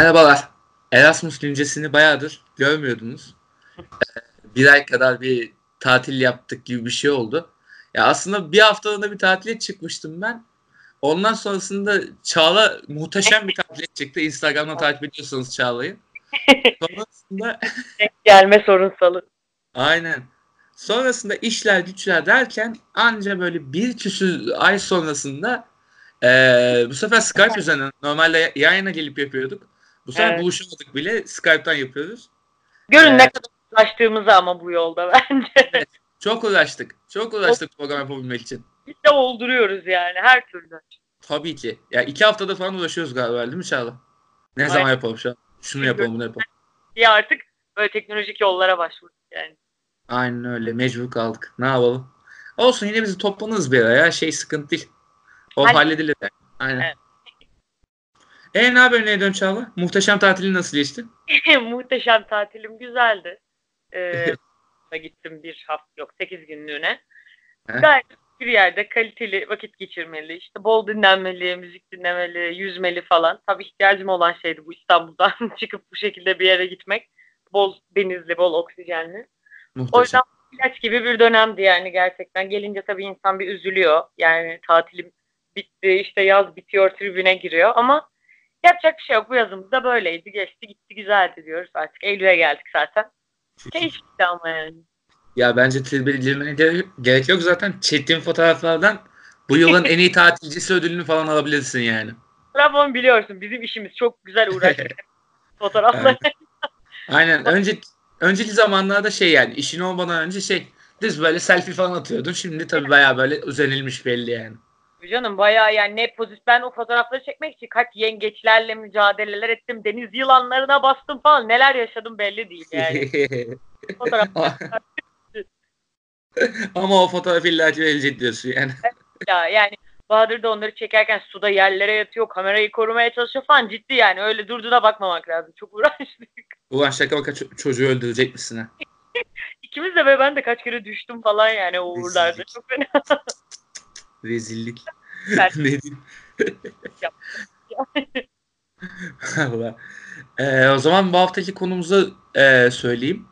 Merhabalar. Erasmus güncesini bayağıdır görmüyordunuz. Ee, bir ay kadar bir tatil yaptık gibi bir şey oldu. Ya aslında bir haftalığına bir tatile çıkmıştım ben. Ondan sonrasında Çağla muhteşem bir tatile çıktı. Instagram'dan takip ediyorsanız Çağla'yı. Sonrasında Gelme sorunsalı. aynen. Sonrasında işler güçler derken anca böyle bir küsür ay sonrasında eee, bu sefer Skype üzerinden normalde yayına gelip yapıyorduk. Bu sefer Evet. buluşamadık bile Skype'tan yapıyoruz. Görün ne Evet. kadar ulaştığımızı ama bu yolda bence. Çok uğraştık. Çok uğraştık program yapabilmek için. Biz de olduruyoruz yani her türlü. Tabii ki. Ya iki haftada falan uğraşıyoruz galiba değil mi Çağla? Ne zaman Aynen. yapalım şu an? Şunu yapalım bunu yapalım. Diye artık böyle teknolojik yollara başvurduk yani. Aynen öyle. Mecbur kaldık. Ne yapalım? Olsun yine bizi toplanırız bir ara ya. Şey sıkıntı değil. O Hadi. halledilir. yani. Aynen. Evet. E ne haber ne ediyorsun Çağla? Muhteşem tatilin nasıl geçti? Muhteşem tatilim güzeldi. Ee, gittim bir hafta yok 8 günlüğüne. Gayet bir yerde kaliteli vakit geçirmeli. işte bol dinlenmeli, müzik dinlemeli, yüzmeli falan. Tabii ihtiyacım olan şeydi bu İstanbul'dan çıkıp bu şekilde bir yere gitmek. Bol denizli, bol oksijenli. O Muhteşem. yüzden ilaç gibi bir dönemdi yani gerçekten. Gelince tabii insan bir üzülüyor. Yani tatilim bitti, işte yaz bitiyor, tribüne giriyor ama yapacak bir şey yok. Bu yazımız da böyleydi. Geçti gitti güzeldi diyoruz artık. Eylül'e geldik zaten. Keyifliydi ama yani. Ya bence girmene gerek, yok zaten. Çektiğim fotoğraflardan bu yılın en iyi tatilcisi ödülünü falan alabilirsin yani. Trabzon biliyorsun bizim işimiz çok güzel uğraştık. Fotoğraflar. Aynen. Önce önceki zamanlarda şey yani işin olmadan önce şey düz böyle selfie falan atıyordun. Şimdi tabii bayağı böyle özenilmiş belli yani. Canım bayağı yani ne pozisyon ben o fotoğrafları çekmek için kaç yengeçlerle mücadeleler ettim. Deniz yılanlarına bastım falan. Neler yaşadım belli değil yani. Fotoğraflar Ama o fotoğraf illa ki verilecek diyorsun yani. ya yani Bahadır da onları çekerken suda yerlere yatıyor, kamerayı korumaya çalışıyor falan ciddi yani öyle durduğuna bakmamak lazım. Çok uğraştık. Ulan şaka maka ço- çocuğu öldürecek misin ha? İkimiz de ve ben de kaç kere düştüm falan yani o uğurlarda. Çok fena. Rezillik. Ne diyeyim? Ee, o zaman bu haftaki konumuzu e, söyleyeyim.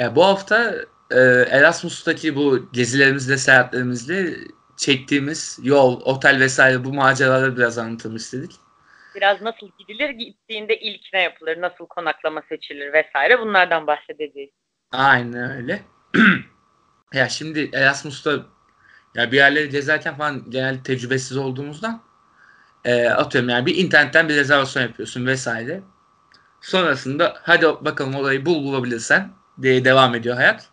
E, bu hafta e, Erasmus'taki bu gezilerimizle, seyahatlerimizle çektiğimiz yol, otel vesaire bu maceraları biraz anlatalım istedik. Biraz nasıl gidilir, gittiğinde ilk ne yapılır, nasıl konaklama seçilir vesaire bunlardan bahsedeceğiz. Aynen öyle. ya şimdi Erasmus'ta ya bir yerleri gezerken falan genelde tecrübesiz olduğumuzdan e, atıyorum yani bir internetten bir rezervasyon yapıyorsun vesaire. Sonrasında hadi bakalım orayı bul bulabilirsen diye devam ediyor hayat.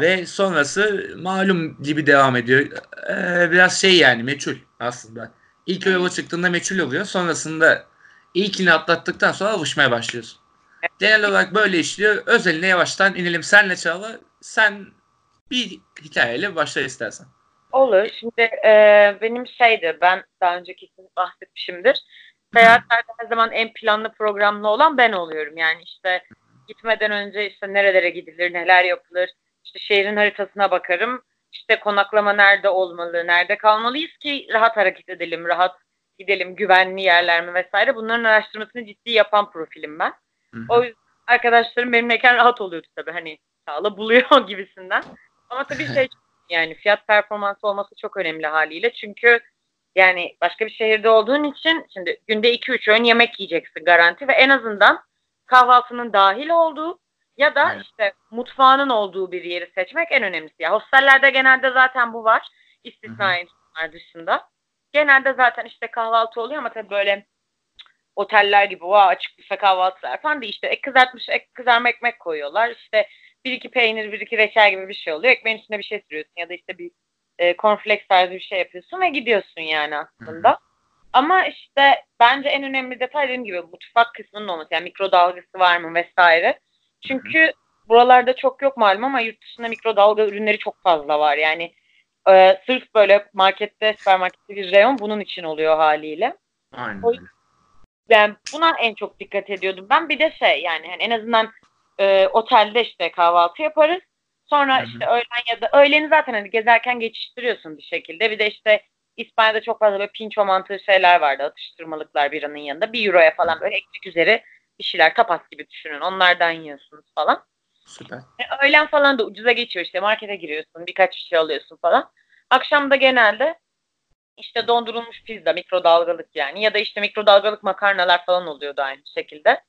Ve sonrası malum gibi devam ediyor. E, biraz şey yani meçhul aslında. İlk yola çıktığında meçhul oluyor. Sonrasında ilkini atlattıktan sonra alışmaya başlıyorsun. Genel olarak böyle işliyor. Özeline yavaştan inelim. Senle Çağla. Sen bir hikayeyle başla istersen. Olur. Şimdi e, benim şeydi, ben daha önce kesin bahsetmişimdir. Seyahatlerde her zaman en planlı programlı olan ben oluyorum. Yani işte gitmeden önce işte nerelere gidilir, neler yapılır, işte şehrin haritasına bakarım. İşte konaklama nerede olmalı, nerede kalmalıyız ki rahat hareket edelim, rahat gidelim, güvenli yerler mi vesaire. Bunların araştırmasını ciddi yapan profilim ben. Hı hı. O yüzden arkadaşlarım benimleyken rahat oluyordu tabii hani sağla buluyor gibisinden. Ama tabii şey yani fiyat performansı olması çok önemli haliyle. Çünkü yani başka bir şehirde olduğun için şimdi günde 2-3 öğün yemek yiyeceksin garanti ve en azından kahvaltının dahil olduğu ya da Aynen. işte mutfağının olduğu bir yeri seçmek en önemlisi. Ya hostellerde genelde zaten bu var. İstisnai dışında. Genelde zaten işte kahvaltı oluyor ama tabii böyle oteller gibi vaa açık büfe kahvaltılar falan değil. İşte ek kızartmış, ek kızarma ekmek koyuyorlar. İşte bir iki peynir, bir iki reçel gibi bir şey oluyor. Ekmeğin üstüne bir şey sürüyorsun ya da işte bir e, cornflakes tarzı bir şey yapıyorsun ve gidiyorsun yani aslında. Ama işte bence en önemli detay dediğim gibi mutfak kısmının olması. Yani mikrodalgası var mı vesaire. Çünkü buralarda çok yok malum ama yurt dışında mikrodalga ürünleri çok fazla var. Yani e, sırf böyle markette, süpermarkette bir reyon bunun için oluyor haliyle. Aynen. O-. Ben buna en çok dikkat ediyordum. Ben bir de şey yani hani en azından e, otelde işte kahvaltı yaparız. Sonra Hı hı. işte öğlen ya da öğleni zaten hani gezerken geçiştiriyorsun bir şekilde. Bir de işte İspanya'da çok fazla böyle pinço mantığı şeyler vardı. Atıştırmalıklar biranın yanında. Bir euroya falan böyle ekmek üzeri bir şeyler tapas gibi düşünün. Onlardan yiyorsunuz falan. Süper. E, öğlen falan da ucuza geçiyor işte markete giriyorsun birkaç bir şey alıyorsun falan. Akşam da genelde işte dondurulmuş pizza mikrodalgalık yani ya da işte mikrodalgalık makarnalar falan oluyordu aynı şekilde.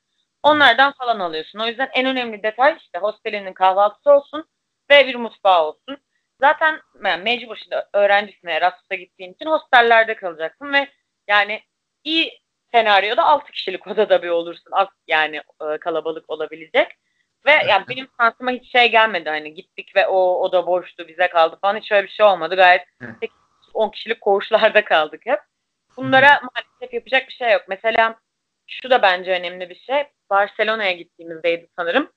Onlardan falan alıyorsun. O yüzden en önemli detay işte hostelinin kahvaltısı olsun ve bir mutfağı olsun. Zaten yani mecbur şimdi öğrencisin Erasmus'a gittiğin için hostellerde kalacaksın ve yani iyi senaryoda 6 kişilik odada bir olursun. Az yani e, kalabalık olabilecek. Ve yani benim şansıma hiç şey gelmedi hani gittik ve o oda boştu bize kaldı falan hiç öyle bir şey olmadı. Gayet 10 kişilik koğuşlarda kaldık hep. Bunlara maalesef yapacak bir şey yok. Mesela şu da bence önemli bir şey. Barcelona'ya gittiğimizdeydi sanırım.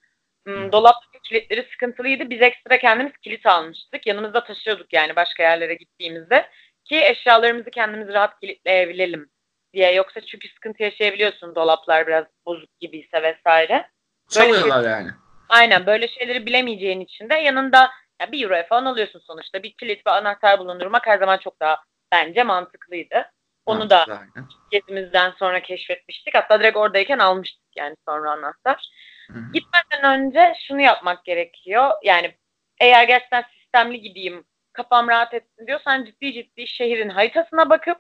Hmm, dolaptaki kilitleri sıkıntılıydı. Biz ekstra kendimiz kilit almıştık. Yanımızda taşıyorduk yani başka yerlere gittiğimizde. Ki eşyalarımızı kendimiz rahat kilitleyebilelim diye. Yoksa çünkü sıkıntı yaşayabiliyorsun dolaplar biraz bozuk gibiyse vesaire. Çalıyorlar şey, yani. Aynen böyle şeyleri bilemeyeceğin için de yanında ya bir euroya falan alıyorsun sonuçta. Bir kilit ve anahtar bulundurmak her zaman çok daha bence mantıklıydı. Onu da aynen. gezimizden sonra keşfetmiştik. Hatta direkt oradayken almıştık yani sonra anahtar. Hı-hı. Gitmeden önce şunu yapmak gerekiyor. Yani eğer gerçekten sistemli gideyim, kafam rahat etsin diyorsan ciddi ciddi şehrin haritasına bakıp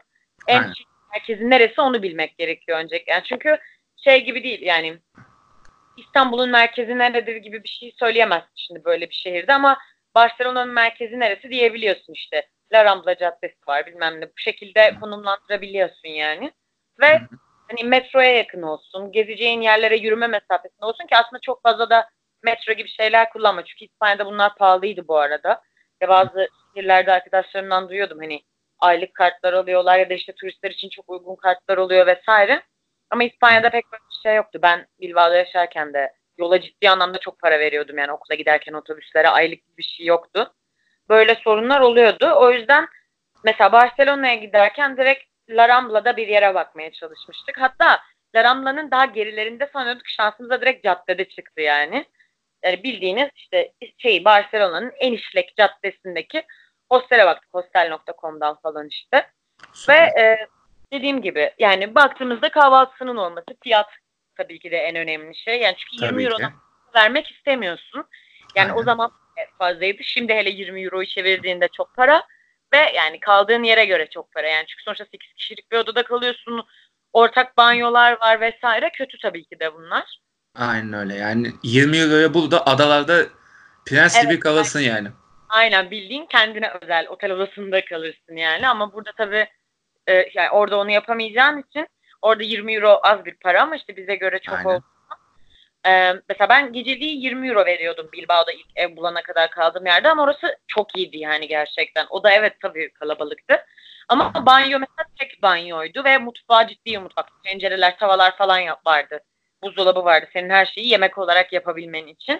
en merkezi neresi onu bilmek gerekiyor öncelikle. Yani çünkü şey gibi değil yani İstanbul'un merkezi neredir gibi bir şey söyleyemezsin şimdi böyle bir şehirde ama Barcelona'nın merkezi neresi diyebiliyorsun işte. La Rambla Caddesi var bilmem ne. Bu şekilde konumlandırabiliyorsun yani. Ve hani metroya yakın olsun, gezeceğin yerlere yürüme mesafesinde olsun ki aslında çok fazla da metro gibi şeyler kullanma. Çünkü İspanya'da bunlar pahalıydı bu arada. Ve bazı şehirlerde arkadaşlarımdan duyuyordum hani aylık kartlar alıyorlar ya da işte turistler için çok uygun kartlar oluyor vesaire. Ama İspanya'da pek böyle bir şey yoktu. Ben Bilbao'da yaşarken de yola ciddi anlamda çok para veriyordum yani okula giderken otobüslere aylık bir şey yoktu. Böyle sorunlar oluyordu. O yüzden mesela Barcelona'ya giderken direkt La Rambla'da bir yere bakmaya çalışmıştık. Hatta La Rambla'nın daha gerilerinde sanıyorduk şansımıza direkt caddede çıktı yani. Yani bildiğiniz işte şey Barcelona'nın en işlek caddesindeki hostele baktık. Hostel.com'dan falan işte. Süper. Ve e, dediğim gibi yani baktığımızda kahvaltısının olması fiyat tabii ki de en önemli şey. Yani çünkü 20 euro vermek istemiyorsun. Yani Aynen. o zaman fazlaydı. Şimdi hele 20 euroyu çevirdiğinde çok para ve yani kaldığın yere göre çok para. Yani çünkü sonuçta 8 kişilik bir odada kalıyorsun. Ortak banyolar var vesaire. Kötü tabii ki de bunlar. Aynen öyle. Yani 20 euroya bul da adalarda prens evet, gibi kalırsın aynen. yani. Aynen bildiğin kendine özel otel odasında kalırsın yani ama burada tabii e, yani orada onu yapamayacağın için orada 20 euro az bir para ama işte bize göre çok oldu. Ee, mesela ben geceliği 20 euro veriyordum Bilbao'da ilk ev bulana kadar kaldığım yerde ama orası çok iyiydi yani gerçekten. O da evet tabii kalabalıktı. Ama banyo mesela tek banyoydu ve mutfağı ciddi mutfak. Tencereler, tavalar falan vardı. Buzdolabı vardı. Senin her şeyi yemek olarak yapabilmen için.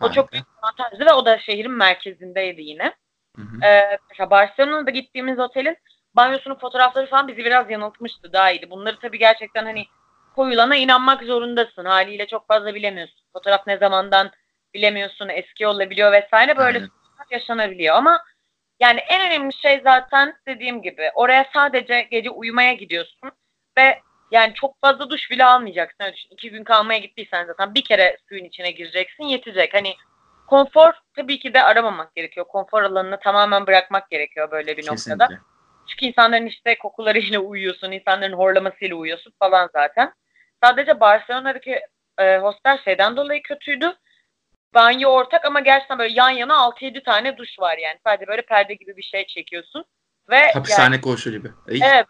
O Harika. çok büyük avantajdı ve o da şehrin merkezindeydi yine. Hı hı. Ee, mesela Barcelona'da gittiğimiz otelin banyosunun fotoğrafları falan bizi biraz yanıltmıştı. Daha iyiydi. Bunları tabii gerçekten hani koyulana inanmak zorundasın. Haliyle çok fazla bilemiyorsun. Fotoğraf ne zamandan bilemiyorsun. Eski olabiliyor vesaire. Böyle Aynen. yaşanabiliyor ama yani en önemli şey zaten dediğim gibi oraya sadece gece uyumaya gidiyorsun ve yani çok fazla duş bile almayacaksın. Öyle düşün. İki gün kalmaya gittiysen zaten bir kere suyun içine gireceksin yetecek. Hani konfor tabii ki de aramamak gerekiyor. Konfor alanını tamamen bırakmak gerekiyor böyle bir Kesinlikle. noktada. Çünkü insanların işte kokularıyla uyuyorsun, insanların horlamasıyla uyuyorsun falan zaten. Sadece Barcelona'daki e, hostel şeyden dolayı kötüydü. Banyo ortak ama gerçekten böyle yan yana 6-7 tane duş var yani. Sadece böyle perde gibi bir şey çekiyorsun. Ve Hapishane yani, koğuşu gibi. Evet,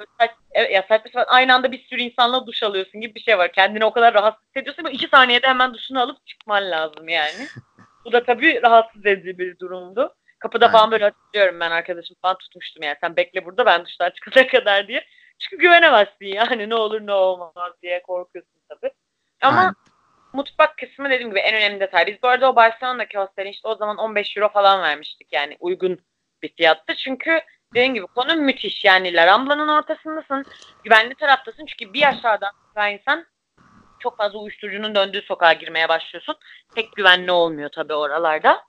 evet ya saçma aynı anda bir sürü insanla duş alıyorsun gibi bir şey var. Kendini o kadar rahatsız hissediyorsun ama iki saniyede hemen duşunu alıp çıkman lazım yani. Bu da tabii rahatsız edici bir durumdu. Kapıda Aynen. falan böyle hatırlıyorum ben arkadaşım falan tutmuştum yani. Sen bekle burada ben duştan çıkana kadar diye. Çünkü güvenemezsin yani ne olur ne olmaz diye korkuyorsun tabii. Ama Aynen. mutfak kısmı dediğim gibi en önemli detay. Biz bu arada o Barcelona'daki hostelin işte o zaman 15 euro falan vermiştik yani uygun bir fiyattı. Çünkü dediğim gibi konu müthiş yani La Rambla'nın ortasındasın. Güvenli taraftasın çünkü bir aşağıdan insan çok fazla uyuşturucunun döndüğü sokağa girmeye başlıyorsun. Pek güvenli olmuyor tabii oralarda.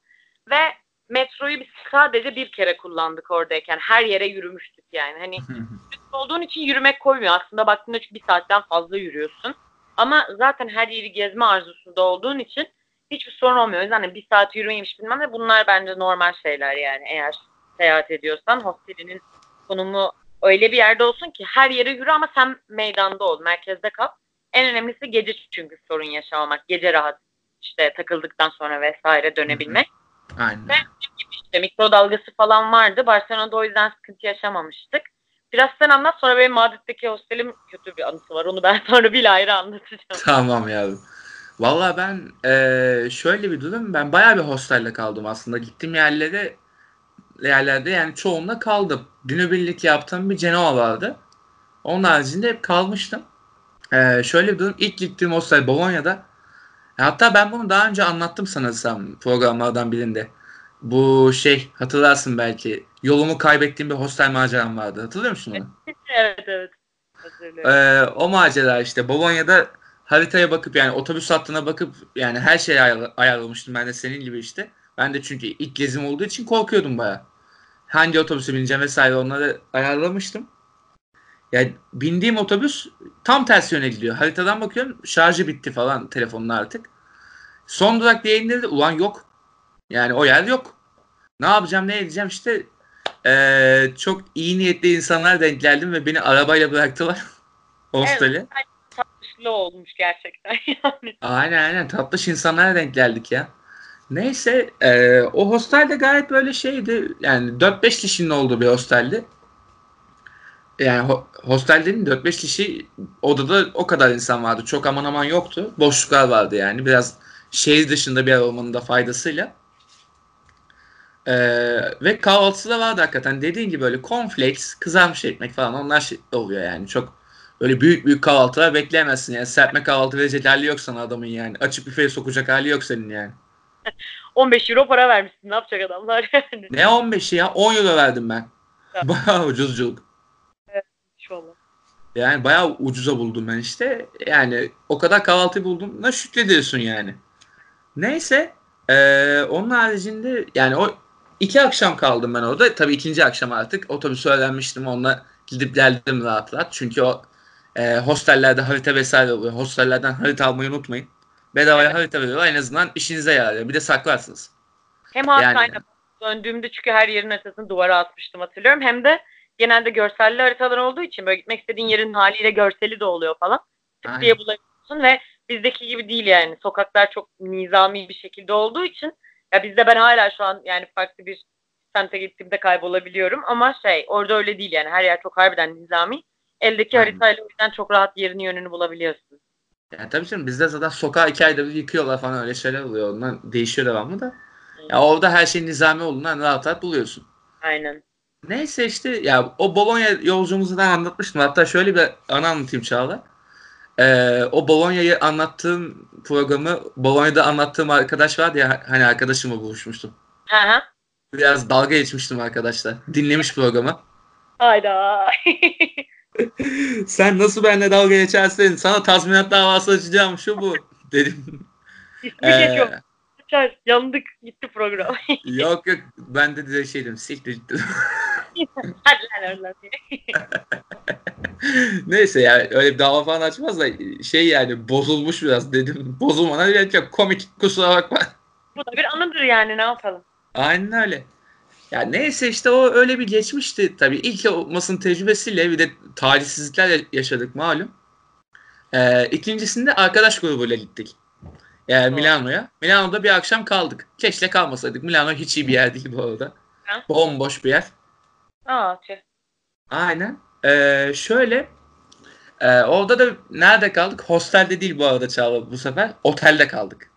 Ve metroyu biz sadece bir kere kullandık oradayken. Her yere yürümüştük yani. Hani olduğun için yürümek koymuyor. Aslında baktığında çünkü bir saatten fazla yürüyorsun. Ama zaten her yeri gezme arzusunda olduğun için hiçbir sorun olmuyor. O yüzden hani bir saat yürümeymiş bilmem ne bunlar bence normal şeyler yani. Eğer seyahat ediyorsan hostelinin konumu öyle bir yerde olsun ki her yere yürü ama sen meydanda ol, merkezde kal. En önemlisi gece çünkü sorun yaşamamak. Gece rahat işte takıldıktan sonra vesaire dönebilmek. Aynen. Ve işte mikrodalgası falan vardı. Barcelona'da o yüzden sıkıntı yaşamamıştık. Biraz sen anlat sonra benim Madrid'deki hostelim kötü bir anısı var. Onu ben sonra bir ayrı anlatacağım. Tamam yavrum. Valla ben eee, şöyle bir durum. Ben bayağı bir hostelde kaldım aslında. Gittiğim yerlere yerlerde yani çoğunda kaldım. Günübirlik yaptığım bir Cenova vardı. Onun haricinde hep kalmıştım. Eee, şöyle bir durum. İlk gittiğim hostel Bologna'da. Hatta ben bunu daha önce anlattım sanırsam programlardan birinde. Bu şey hatırlarsın belki. Yolumu kaybettiğim bir hostel maceram vardı. Hatırlıyor musun onu? evet evet. Ee, o macera işte Bolonya'da haritaya bakıp yani otobüs hattına bakıp yani her şeyi ayar- ayarlamıştım ben de senin gibi işte. Ben de çünkü ilk gezim olduğu için korkuyordum baya. Hangi otobüse bineceğim vesaire onları ayarlamıştım. Yani bindiğim otobüs tam ters yöne gidiyor. Haritadan bakıyorum şarjı bitti falan telefonun artık. Son durak diye indirdi. Ulan yok. Yani o yer yok. Ne yapacağım ne edeceğim işte ee, çok iyi niyetli insanlar denk geldim ve beni arabayla bıraktılar. Hosteli. Tatlışlı olmuş gerçekten yani. Aynen aynen tatlış insanlara denk geldik ya. Neyse e, o hostel de gayet böyle şeydi. Yani 4-5 kişinin olduğu bir hosteldi. Yani ho- hostel dediğim 4-5 kişi odada o kadar insan vardı. Çok aman aman yoktu. Boşluklar vardı yani. Biraz şehir dışında bir yer olmanın da faydasıyla. E, ve kahvaltısı da vardı hakikaten. Dediğin gibi böyle cornflakes, kızarmış ekmek falan onlar şey oluyor yani. Çok Öyle büyük büyük kahvaltılar bekleyemezsin yani. Serpme kahvaltı verecek hali yok sana adamın yani. Açık büfeye sokacak hali yok senin yani. 15 euro para vermişsin. Ne yapacak adamlar yani? Ne 15'i ya? 10 euro verdim ben. Ya. Bayağı ucuzculuk. Yani bayağı ucuza buldum ben işte. Yani o kadar kahvaltı buldum. Ne şükrediyorsun yani. Neyse. eee, onun haricinde yani o iki akşam kaldım ben orada. Tabii ikinci akşam artık otobüsü öğrenmiştim. Onunla gidip geldim rahat rahat. Çünkü o eee, hostellerde harita vesaire oluyor. Hostellerden harita almayı unutmayın. Bedavaya Evet. harita veriyorlar. En azından işinize yarar. Bir de saklarsınız. Hem Yani- hastayla döndüğümde çünkü her yerin haritasını duvara asmıştım hatırlıyorum. Hem de genelde görselli haritalar olduğu için böyle gitmek istediğin yerin haliyle görseli de oluyor falan. Tık diye bulabiliyorsun ve bizdeki gibi değil yani. Sokaklar çok nizami bir şekilde olduğu için ya bizde ben hala şu an yani farklı bir semte gittiğimde kaybolabiliyorum ama şey orada öyle değil yani. Her yer çok harbiden nizami. Eldeki Aynen. haritayla o yüzden çok rahat yerini yönünü bulabiliyorsun. Yani tabii canım bizde zaten sokağı iki ayda bir yıkıyorlar falan öyle şeyler oluyor. Ondan değişiyor devamlı da. Ya orada her şey nizami olduğundan rahat rahat buluyorsun. Aynen. Neyse işte ya o Bologna yolculuğumuzu da anlatmıştım. Hatta şöyle bir anı anlatayım Çağla. Ee, o Bologna'yı anlattığım programı Bologna'da anlattığım arkadaş vardı ya hani arkadaşımla buluşmuştum. Hı hı. Biraz dalga geçmiştim arkadaşlar. Dinlemiş programı. Hayda. Sen nasıl benimle dalga geçersin? Sana tazminat davası açacağım şu bu dedim. İsmi Ee, geçiyor. Kaçar. Yandık. Gitti program. yok yok ben de direkt şey dedim siktir git dedim. Hadi lan oradan. Neyse ya öyle bir dava falan açmaz da şey yani bozulmuş biraz dedim. Bozulmana gerek yok. Komik kusura bakma. Bu da bir anıdır yani ne yapalım. Aynen öyle. Ya neyse işte o öyle bir geçmişti tabii. İlk olmasının tecrübesiyle bir de talihsizlikler yaşadık malum. Ee, ikincisinde arkadaş grubuyla gittik. Yani Doğru. Milano'ya. Milano'da bir akşam kaldık. Keşke kalmasaydık. Milano hiç iyi bir yer değil bu arada. Ha? Bomboş bir yer. Aa tüh. Aynen. Ee, şöyle e, orada da nerede kaldık? Hostelde değil bu arada Çağla bu sefer. Otelde kaldık.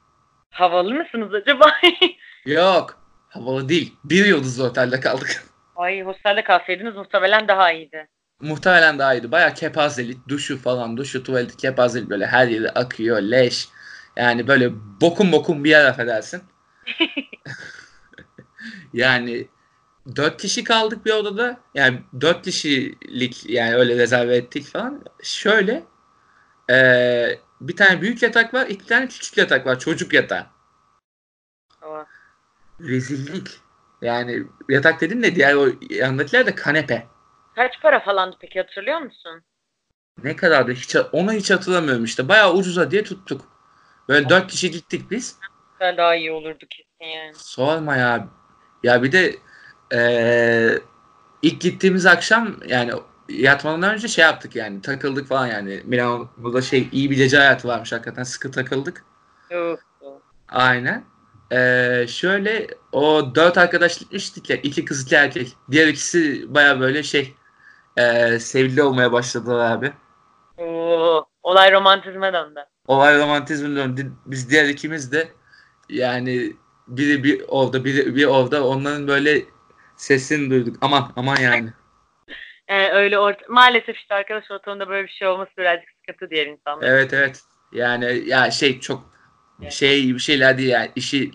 Havalı mısınız acaba? Yok. Havalı değil. Bir yıldızlı otelde kaldık. Ay hostelde kalsaydınız muhtemelen daha iyiydi. Muhtemelen daha iyiydi. Bayağı kepazelik. Duşu falan. Duşu tuvaleti kepazelik. Böyle her yeri akıyor. Leş. Yani böyle bokun bokun bir yer affedersin. yani dört kişi kaldık bir odada. Yani dört kişilik yani öyle rezerve ettik falan. Şöyle eee, bir tane büyük yatak var. iki tane küçük yatak var. Çocuk yatağı. Aa, Rezillik. Yani yatak dedim de diğer o yandakiler de kanepe. Kaç para falandı peki hatırlıyor musun? Ne kadardı? Hiç, onu hiç hatırlamıyorum işte. Bayağı ucuza diye tuttuk. Böyle dört kişi gittik biz. Ben daha iyi olurdu kesin yani. Sorma ya. Ya bir de eee, ilk gittiğimiz akşam yani yatmadan önce şey yaptık yani takıldık falan yani. Milano burada şey iyi bir gece hayatı varmış hakikaten sıkı takıldık. Yok. Aynen. Eee, şöyle o dört arkadaş gitmiştik ya iki kız iki erkek. Diğer ikisi baya böyle şey eee sevgili olmaya başladılar abi. Oo, olay romantizme döndü. Olay romantizmin döndü. Biz diğer ikimiz de yani biri bir orada biri bir orada onların böyle sesini duyduk. Aman aman yani. Yani öyle orta maalesef işte arkadaş ortamında böyle bir şey olması birazcık sıkıntı diğer insanlar. Evet evet. Yani ya şey çok şey bir şeyler değil yani işi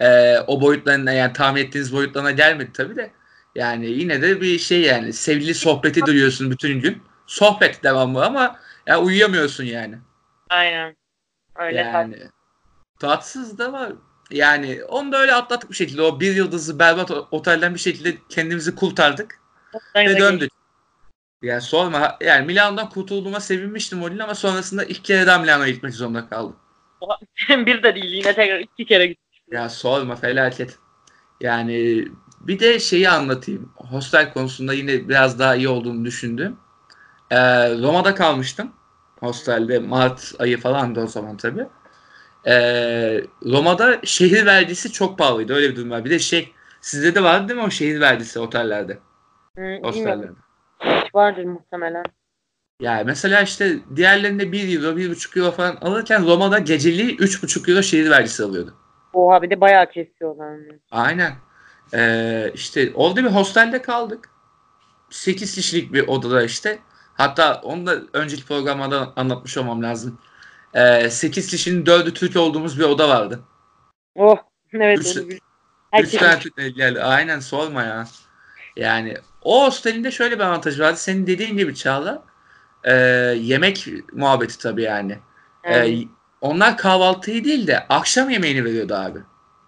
e, o boyutlarına yani tahmin ettiğiniz boyutlarına gelmedi tabii de. Yani yine de bir şey yani sevgili sohbeti duyuyorsun bütün gün. Sohbet devamlı ama ya uyuyamıyorsun yani. Aynen. Öyle Yani tatsız da var. Yani onu da öyle atlattık bir şekilde. O bir yıldızlı berbat otelden bir şekilde kendimizi kurtardık ve döndük. Yani sorma. Yani Milano'dan kurtulduğuma sevinmiştim o gün ama sonrasında ilk kere daha Milano'ya gitmek zorunda kaldım. bir de değil yine tekrar iki kere gittim. Ya sorma felaket. Yani bir de şeyi anlatayım. Hostel konusunda yine biraz daha iyi olduğunu düşündüm. Ee, Roma'da kalmıştım. Hostelde Mart ayı falandı o zaman tabii. Ee, Roma'da şehir vergisi çok pahalıydı. Öyle bir durum var. Bir de şey sizde de vardı değil mi o şehir vergisi otellerde? Bilmiyorum. Hostellerde. Vardır muhtemelen. Yani mesela işte diğerlerinde 1 euro, 1,5 euro falan alırken Roma'da geceliği 3,5 euro şehir vergisi alıyordu. Oha bir de bayağı kesiyorlar. Aynen. Ee, işte orada bir hostelde kaldık. 8 kişilik bir odada işte. Hatta onu da önceki programlarda anlatmış olmam lazım. Ee, 8 kişinin 4'ü Türk olduğumuz bir oda vardı. Oh evet Üç- onu bil- 3 Herkes tane Türk geldi. Aynen sorma ya. Yani o hostelinde şöyle bir avantajı vardı. Senin dediğin gibi Çağla. ee, yemek muhabbeti tabii yani. Yani. onlar kahvaltıyı değil de akşam yemeğini veriyordu abi.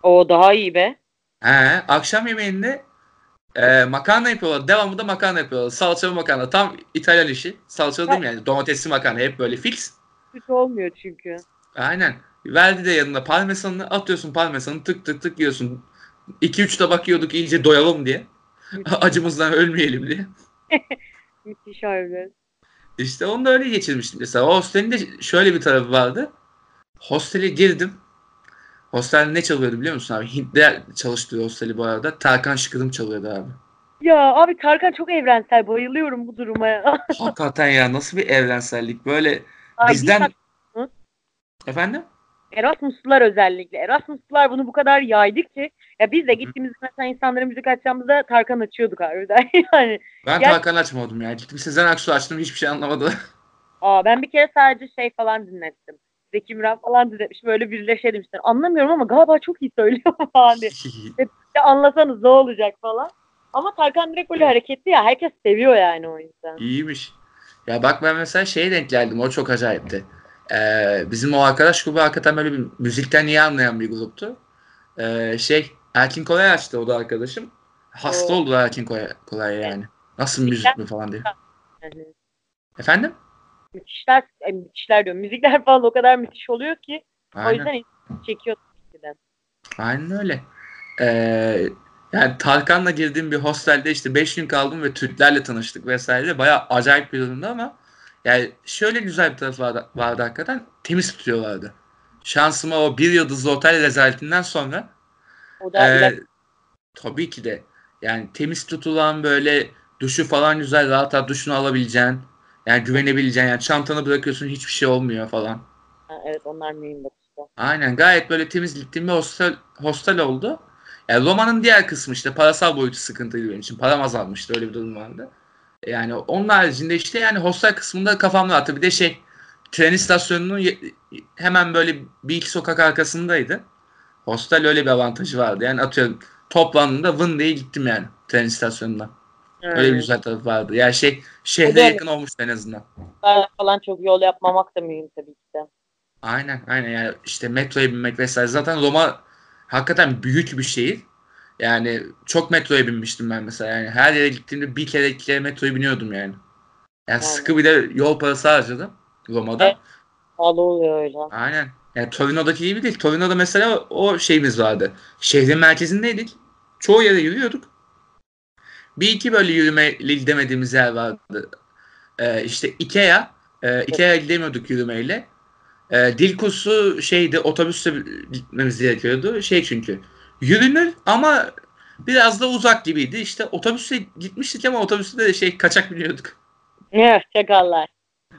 O daha iyi be. He, akşam yemeğinde e, makarna yapıyorlar. Devamlı da makarna yapıyorlar. Salçalı makarna. Tam İtalyan işi. Salçalı değil mi yani? Domatesli makarna. Hep böyle fix. Kötü olmuyor çünkü. Aynen. Verdi de yanına parmesanını atıyorsun parmesanı tık tık tık yiyorsun. 2-3 tabak yiyorduk iyice doyalım diye. Acımızdan ölmeyelim diye. Müthiş harbi. İşte onu da öyle geçirmiştim. Mesela o hostelin de şöyle bir tarafı vardı. Hostele girdim. Hostel ne çalıyordu biliyor musun abi? Hintliler çalıştığı hosteli bu arada. Tarkan Şıkıdım çalıyordu abi. Ya abi Tarkan çok evrensel. Bayılıyorum bu duruma ya. Hakikaten ya nasıl bir evrensellik. Böyle Ay, bizden... Efendim? Erasmuslular özellikle. Erasmuslular bunu bu kadar yaydı ki ya biz de gittiğimiz mesela insanların müzik açacağımızda Tarkan açıyorduk harbiden. yani Ben Gel- Tarkan açmadım ya. Gittim Sezen Aksu açtım hiçbir şey anlamadı. aa ben bir kere sadece şey falan dinlettim. Zeki Müren falan dinletmişim. Öyle biriyle şey demişler. Anlamıyorum ama galiba çok iyi söylüyor falan diye. Ya anlasanız ne olacak falan. Ama Tarkan direkt böyle hareketli ya. Herkes seviyor yani o yüzden. İyiymiş. Ya bak ben mesela şeye denk geldim. O çok acayipti. Ee, bizim o arkadaş grubu hakikaten böyle bir müzikten iyi anlayan bir gruptu. Ee, şey Erkin Koray açtı o da arkadaşım. Hasta Oo. oldular Erkin Koray, Koray yani. Nasıl müzik mi falan diye. Efendim? Müthişler, e, müthişler diyorum. Müzikler falan o kadar müthiş oluyor ki. O Aynen. yüzden insan çekiyor de. Aynen öyle. Ee, yani Tarkan'la girdiğim bir hostelde işte 5 gün kaldım ve Türklerle tanıştık vesaire. Bayağı acayip bir durumda ama yani şöyle güzel bir tarafı vardı, vardı hakikaten. Temiz tutuyorlardı. Şansıma o bir yıldızlı otel rezaletinden sonra O da ilaç- tabii ki de yani temiz tutulan böyle duşu falan güzel rahat rahat duşunu alabileceğin yani güvenebileceğin yani çantanı bırakıyorsun hiçbir şey olmuyor falan. Ha, evet onlar mühim bak işte. Aynen gayet böyle temiz bir hostel, hostel oldu. Yani Roma'nın diğer kısmı işte parasal boyutu sıkıntıydı benim için. Param azalmıştı öyle bir durum vardı. Yani onun haricinde işte yani hostel kısmında kafam rahattı. Bir de şey tren istasyonunun hemen böyle bir iki sokak arkasındaydı. Hostel öyle bir avantajı vardı. Yani atıyorum toplandığımda vın diye gittim yani tren istasyonuna. Öyle bir güzel tarafı vardı. Yani şey şehre da- yakın olmuş en azından. Falan çok yol yapmamak da mühim tabii ki de. Aynen aynen yani işte metroya binmek vesaire. Zaten Roma hakikaten büyük bir şehir. Yani çok metroya binmiştim ben mesela. Yani her yere gittiğimde bir kere iki kere metroya biniyordum yani. Yani Yani. sıkı bir de yol parası harcadım Roma'da. Evet. Pahalı oluyor öyle. Aynen. Yani Torino'daki gibi değil. Torino'da mesela o şeyimiz vardı. Şehrin merkezindeydik. Çoğu yere yürüyorduk. Bir iki böyle yürümeyle gidemediğimiz yer vardı. Ee, işte Ikea. E, Ikea'ya gidemiyorduk yürümeyle. Ee, dil kursu şeydi otobüsle gitmemiz gerekiyordu. Şey çünkü yürünür ama biraz da uzak gibiydi. İşte otobüsle gitmiştik ama otobüste de şey kaçak biniyorduk. Evet, çakallar.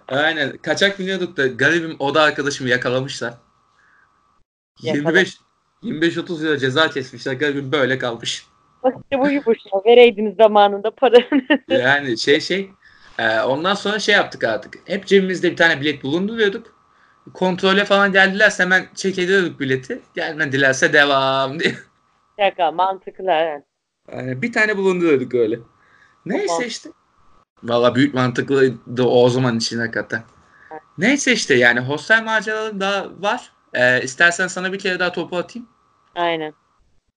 Aynen. Kaçak biniyorduk da garibim oda arkadaşımı yakalamışlar. 25 25-30 lira ceza kesmişler. Garibim böyle kalmış. Bak işte bu yumuşak. Vereydiniz zamanında paranı. Yani şey şey e, ondan sonra şey yaptık artık. Hep cebimizde bir tane bilet bulunduruyorduk. Kontrole falan geldilerse hemen çek ediyorduk bileti. Gelmedilerse devam diye. Şaka mantıklı evet. Yani bir tane bulunduruyorduk öyle. Neyse Tamam. işte. Valla büyük mantıklıydı o zaman için hakikaten. Neyse işte yani hostel maceraları daha var. Ee, istersen sana bir kere daha topu atayım. Aynen.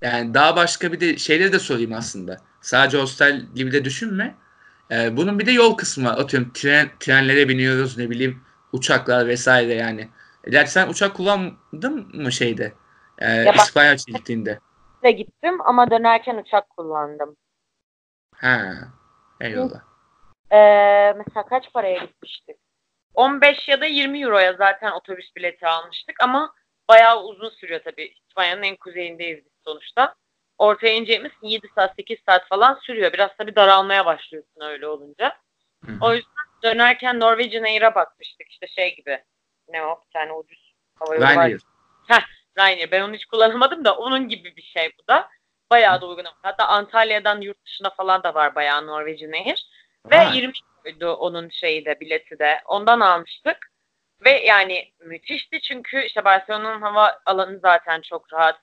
Yani daha başka bir de şeyleri de sorayım aslında. Sadece hostel gibi de düşünme. Ee, bunun bir de yol kısmı var. Atıyorum tren, trenlere biniyoruz ne bileyim uçaklar vesaire yani. Gerçi sen uçak kullandın mı şeyde? Ee, Ya İspanya gittiğinde. Ve gittim ama dönerken uçak kullandım. Ha. Eyvallah. Ee, mesela kaç paraya gitmiştik? 15 ya da 20 euroya zaten otobüs bileti almıştık ama bayağı uzun sürüyor tabii. İspanya'nın en kuzeyindeyiz biz sonuçta. Ortaya ineceğimiz 7 saat 8 saat falan sürüyor. Biraz tabii daralmaya başlıyorsun öyle olunca. Hı hı. O yüzden dönerken Norwegian Air'a bakmıştık. İşte şey gibi. Ne o? Bir tane ucuz hava yolu var. Ryanair. Ryanair. Ben onu hiç kullanamadım da onun gibi bir şey bu da. Bayağı da uygun. Hatta Antalya'dan yurt dışına falan da var bayağı Norwegian Air. Ve Vay. 20 euroydu onun şeyi de bileti de. Ondan almıştık. Ve yani müthişti çünkü işte Barcelona'nın hava alanı zaten çok rahat.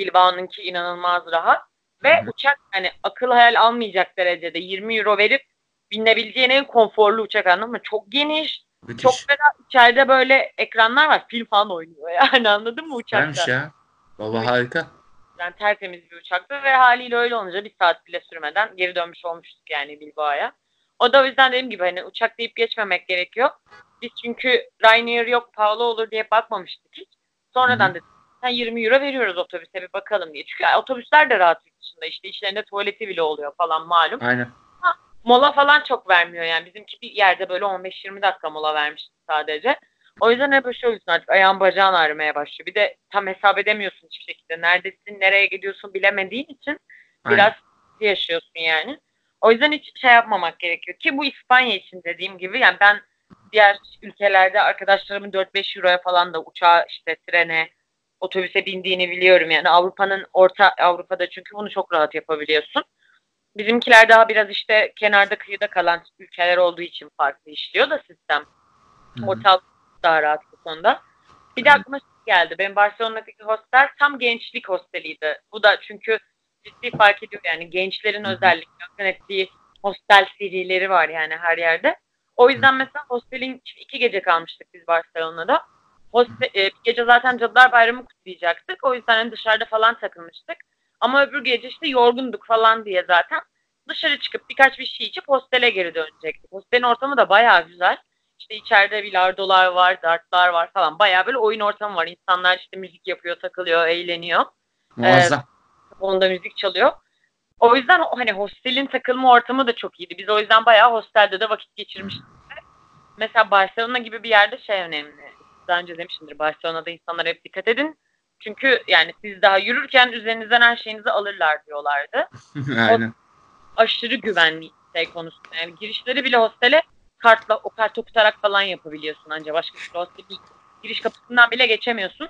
Bilbao'nunki inanılmaz rahat. Ve Hı hı. uçak hani akıl hayal almayacak derecede 20 euro verip binebileceğin en konforlu uçak anladın mı? Çok geniş, Müthiş. çok ferah. İçeride böyle ekranlar var. Film falan oynuyor yani anladın mı uçakta? Güzelmiş ya. Valla harika. Yani tertemiz bir uçaktı ve haliyle öyle olunca bir saat bile sürmeden geri dönmüş olmuştuk yani Bilbao'ya. O da o yüzden dediğim gibi hani uçak deyip geçmemek gerekiyor. Biz çünkü Ryanair yok pahalı olur diye bakmamıştık hiç. Sonradan Hı hı. dedik sen 20 euro veriyoruz otobüse bir bakalım diye. Çünkü otobüsler de rahat yurt dışında işte içlerinde tuvaleti bile oluyor falan malum. Aynen. Mola falan çok vermiyor yani. Bizimki bir yerde böyle 15-20 dakika mola vermişti sadece. O yüzden hep böyle oluyorsun artık ayağın bacağın ağrımaya başlıyor. Bir de tam hesap edemiyorsun hiçbir şekilde. Neredesin, nereye gidiyorsun bilemediğin için Aynen. biraz yaşıyorsun yani. O yüzden hiç şey yapmamak gerekiyor. Ki bu İspanya için dediğim gibi yani ben diğer ülkelerde arkadaşlarımın 4-5 euroya falan da uçağa işte trene otobüse bindiğini biliyorum. Yani Avrupa'nın orta Avrupa'da çünkü bunu çok rahat yapabiliyorsun. Bizimkiler daha biraz işte kenarda kıyıda kalan ülkeler olduğu için farklı işliyor da sistem. Hı hı. Ortalık daha rahat bu konuda. Bir de aklıma şey geldi. Benim Barcelona'daki hostel tam gençlik hosteliydi. Bu da çünkü ciddi fark ediyor yani gençlerin Hı hı. özellikle akın ettiği hostel serileri var yani her yerde. O yüzden mesela hostelin iki gece kalmıştık biz Barcelona'da. Hostel, e, bir gece zaten Cadılar Bayramı kutlayacaktık. O yüzden hani dışarıda falan takılmıştık. Ama öbür gece işte yorgunduk falan diye zaten dışarı çıkıp birkaç bir şey içip hostele geri dönecektik. Hostelin ortamı da bayağı güzel. İşte içeride bilardolar var, dartlar var falan. Bayağı böyle oyun ortamı var. İnsanlar işte müzik yapıyor, takılıyor, eğleniyor. Muazzam. Onda müzik çalıyor. O yüzden hani hostelin takılma ortamı da çok iyiydi. Biz o yüzden bayağı hostelde de vakit geçirmiştik. Mesela Barcelona gibi bir yerde şey önemli. Daha önce demişimdir Barcelona'da insanlara hep dikkat edin. Çünkü yani siz daha yürürken üzerinizden her şeyinizi alırlar diyorlardı. Aynen. Aşırı güvenli şey konusunda. Yani girişleri bile hostele kartla o kartı okutarak falan yapabiliyorsun ancak başka bir hostel. Giriş kapısından bile geçemiyorsun.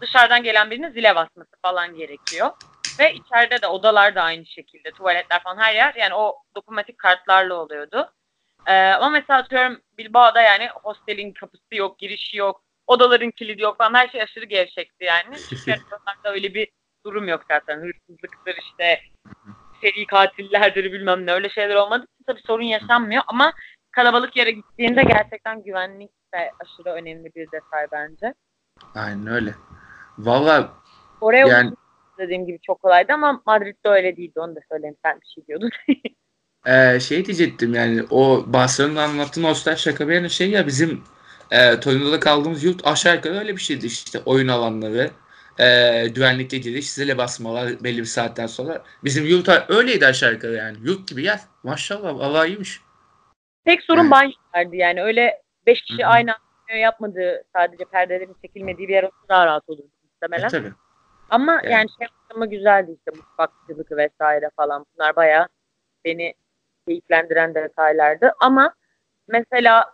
Dışarıdan gelen birinin zile basması falan gerekiyor. Ve içeride de odalar da aynı şekilde. Tuvaletler falan her yer yani o dokunmatik kartlarla oluyordu. Ee, ama mesela atıyorum Bilbao'da yani hostelin kapısı yok, girişi yok, odaların kilidi yok falan her şey aşırı gevşekti yani. Barcelona'da öyle bir durum yok zaten. Hırsızlıktır işte seri katillerdir bilmem ne öyle şeyler olmadığı için tabii sorun yaşanmıyor ama kalabalık yere gittiğinde gerçekten güvenlik de aşırı önemli bir detay bence. Aynen öyle. Valla Oraya Yani- dediğim gibi çok kolaydı ama Madrid'de öyle değildi. Onu da söyleyeyim. Sen bir şey diyordun. Ee, şey diyecektim yani o Barcelona'da anlattığın hostel şaka bir yana şey ya bizim e, Torino'da kaldığımız yurt aşağı yukarı öyle bir şeydi işte oyun alanları e, güvenlikle giriş zile basmalar belli bir saatten sonra bizim yurt öyleydi aşağı yukarı yani yurt gibi yer maşallah vallahi iyiymiş. Tek sorun Evet. banyolardı yani. Öyle beş kişi Hı hı. aynı anda yapmadığı sadece perdelerin çekilmediği bir yer olsa daha rahat olurdu muhtemelen. E, tabii. Ama Evet. yani şey ortamı güzeldi işte mutfakçılık vesaire falan. Bunlar bayağı beni keyiflendiren detaylardı. Ama mesela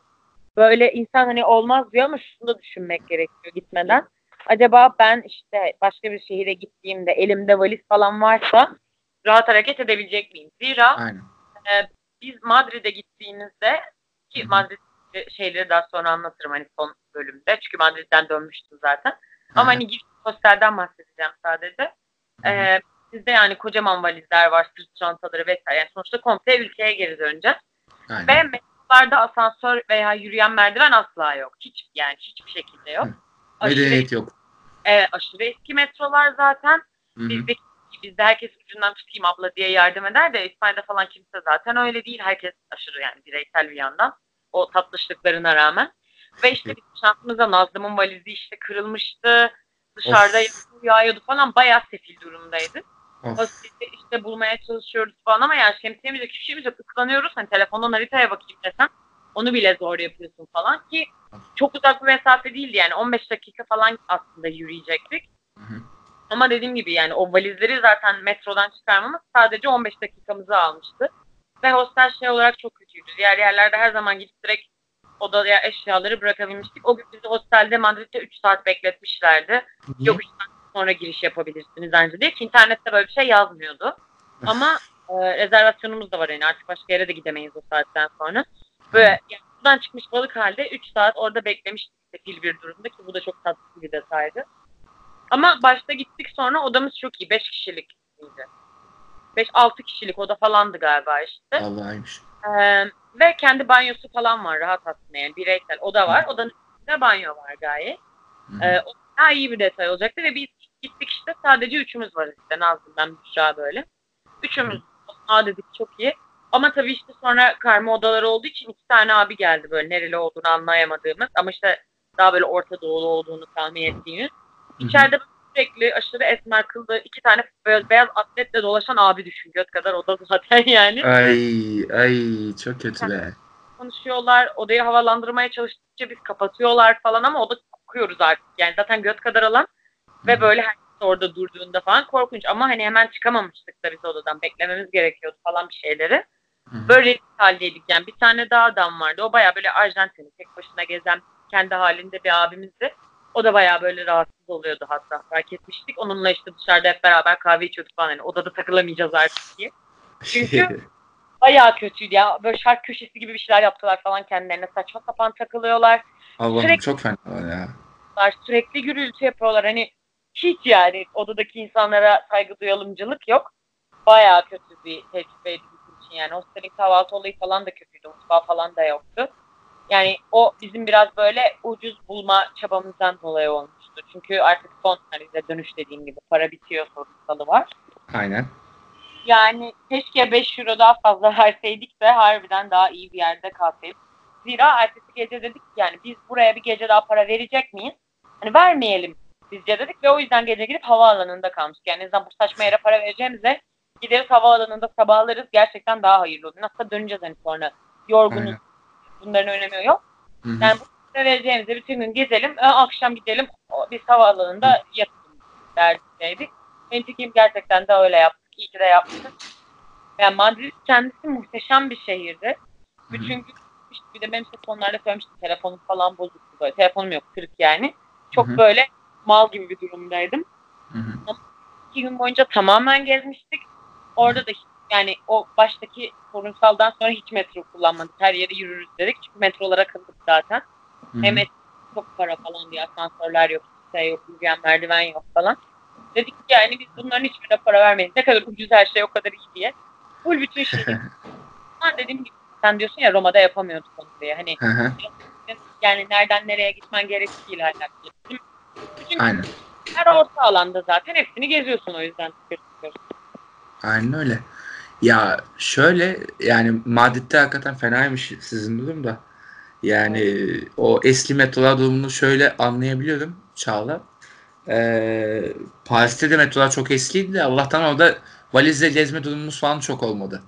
böyle insan hani olmaz diyor ama şunu da düşünmek gerekiyor gitmeden. Acaba ben işte başka bir şehire gittiğimde elimde valiz falan varsa rahat hareket edebilecek miyim? Zira Aynen. biz Madrid'e gittiğimizde ki. Madrid şeyleri daha sonra anlatırım hani son bölümde. Çünkü Madrid'den dönmüştüm zaten. Ama Aha. hani hostelden bahsedeceğim sadece. Ee, bizde yani kocaman valizler var, sırt çantaları vesaire. Yani sonuçta komple ülkeye geri döneceğiz. Aynen. Ve metrolarda asansör veya yürüyen merdiven asla yok. Hiç yani hiçbir şekilde yok. Medeniyet yok. e, aşırı eski metrolar zaten. Bizdeki bizde herkes ucundan tutayım abla diye yardım eder de İspanya'da falan kimse zaten öyle değil. Herkes aşırı yani bireysel bir yandan. O tatlışlıklarına rağmen. Ve işte biz şansımıza Nazlı'mın valizi işte kırılmıştı. Dışarıda Of. falan. Bayağı sefil durumdaydı. Hostelde işte bulmaya çalışıyoruz falan ama yani şemsiyemiz yok, hiçbir şeyimiz yok. Islanıyoruz. Hani telefondan haritaya bakayım desem onu bile zor yapıyorsun falan ki çok uzak bir mesafe değildi yani 15 dakika falan aslında yürüyecektik. Hı hı. Ama dediğim gibi yani o valizleri zaten metrodan çıkarmamız sadece 15 dakikamızı almıştı. Ve hostel şey olarak çok kötüydü. Diğer yerlerde her zaman gidip direkt odaya eşyaları bırakabilmiştik. O gün bizi hostelde Madrid'de 3 saat bekletmişlerdi. Niye? Yok 3 saat sonra giriş yapabilirsiniz bence diye ki internette böyle bir şey yazmıyordu. Ama e, rezervasyonumuz da var yani artık başka yere de gidemeyiz o saatten sonra. Böyle yani buradan çıkmış balık halde 3 saat orada beklemiştik sefil bir durumda ki bu da çok tatlı bir detaydı. Ama başta gittik sonra odamız çok iyi. 5 kişilik miydi? 5-6 kişilik oda falandı galiba işte. Vallahimiş. Ee, ve kendi banyosu falan var rahat aslında yani bireysel oda var. Odanın içinde banyo var gayet. Hı. Ee, o daha iyi bir detay olacaktı ve biz gittik işte sadece üçümüz var işte Nazlı ben Büşra böyle. Üçümüz aa dedik çok iyi. Ama tabii işte sonra karma odaları olduğu için iki tane abi geldi böyle nereli olduğunu anlayamadığımız ama işte daha böyle Orta Doğulu olduğunu tahmin ettiğimiz. İçeride sürekli aşırı esmer kıllı iki tane beyaz, beyaz atletle dolaşan abi düşün göt kadar oda zaten yani. Ay ay çok kötü be. konuşuyorlar. Odayı havalandırmaya çalıştıkça biz kapatıyorlar falan ama oda kokuyoruz artık. Yani zaten göt kadar alan ve Hı. böyle herkes orada durduğunda falan korkunç. Ama hani hemen çıkamamıştık da biz odadan. Beklememiz gerekiyordu falan bir şeyleri. Hı. Böyle bir haldeydik yani. Bir tane daha adam vardı. O bayağı böyle Arjantinli tek başına gezen kendi halinde bir abimizdi. O da bayağı böyle rahatsız oluyordu hatta fark etmiştik. Onunla işte dışarıda hep beraber kahve içiyorduk falan. Yani odada takılamayacağız artık diye. Çünkü- Bayağı kötüydü ya. Böyle şark köşesi gibi bir şeyler yaptılar falan kendilerine. Saçma sapan takılıyorlar. Allah'ım sürekli- çok fena ya. Sürekli gürültü yapıyorlar. Hani hiç yani odadaki insanlara saygı duyalımcılık yok. Bayağı kötü bir tecrübeydi bizim için. Yani hostelin kahvaltı olayı falan da kötüydü. Mutfağı falan da yoktu. Yani o bizim biraz böyle ucuz bulma çabamızdan dolayı olmuştu. Çünkü artık son hani dönüş dediğim gibi para bitiyor sorunsalı var. Aynen. Yani keşke 5 euro daha fazla verseydik de harbiden daha iyi bir yerde kalsaydık. Zira ertesi gece dedik ki yani biz buraya bir gece daha para verecek miyiz? Hani vermeyelim bizce dedik ve o yüzden gece gidip havaalanında kalmıştık. Yani en bu saçma yere para vereceğimize gideriz havaalanında sabahlarız gerçekten daha hayırlı olur. Nasıl döneceğiz hani sonra yorgunuz Aynen. bunların önemi yok. Hı hı. Yani bu para vereceğimize bütün gün gezelim e, akşam gidelim biz havaalanında yatalım derdindeydik. Nitekim gerçekten de öyle yaptık. İyi ki de yaptık. Yani Madrid kendisi muhteşem bir şehirdi. Bütün gün bir de benim işte sonlarda söylemiştim telefonum falan bozuktu böyle. Telefonum yok kırık yani. Çok Hı hı. böyle mal gibi bir durumdaydım. Hı hı. İki gün boyunca tamamen gezmiştik. Orada da hiç- yani o baştaki sorunsaldan sonra hiç metro kullanmadık. Her yere yürürüz dedik. Çünkü metrolara akıldık zaten. Hı hı. Hem çok para falan diye asansörler yok, şey yok, yürüyen merdiven yok falan. Dedik ki yani biz bunların hiçbirine para vermeyiz. Ne kadar ucuz her şey o kadar iyi diye. Full bütün şeyi. Ama dediğim gibi sen diyorsun ya Roma'da yapamıyorduk onu diye. Hani yani nereden nereye gitmen gerektiğiyle alakalı. Bütün Aynen. Her orta alanda zaten hepsini geziyorsun o yüzden. Aynen öyle. Ya şöyle yani Madrid'de hakikaten fenaymış sizin durum da. Yani o eski metrolar durumunu şöyle anlayabiliyorum Çağla. Ee, Paris'te de metrolar çok eskiydi de Allah'tan orada valizle gezme durumumuz falan çok olmadı.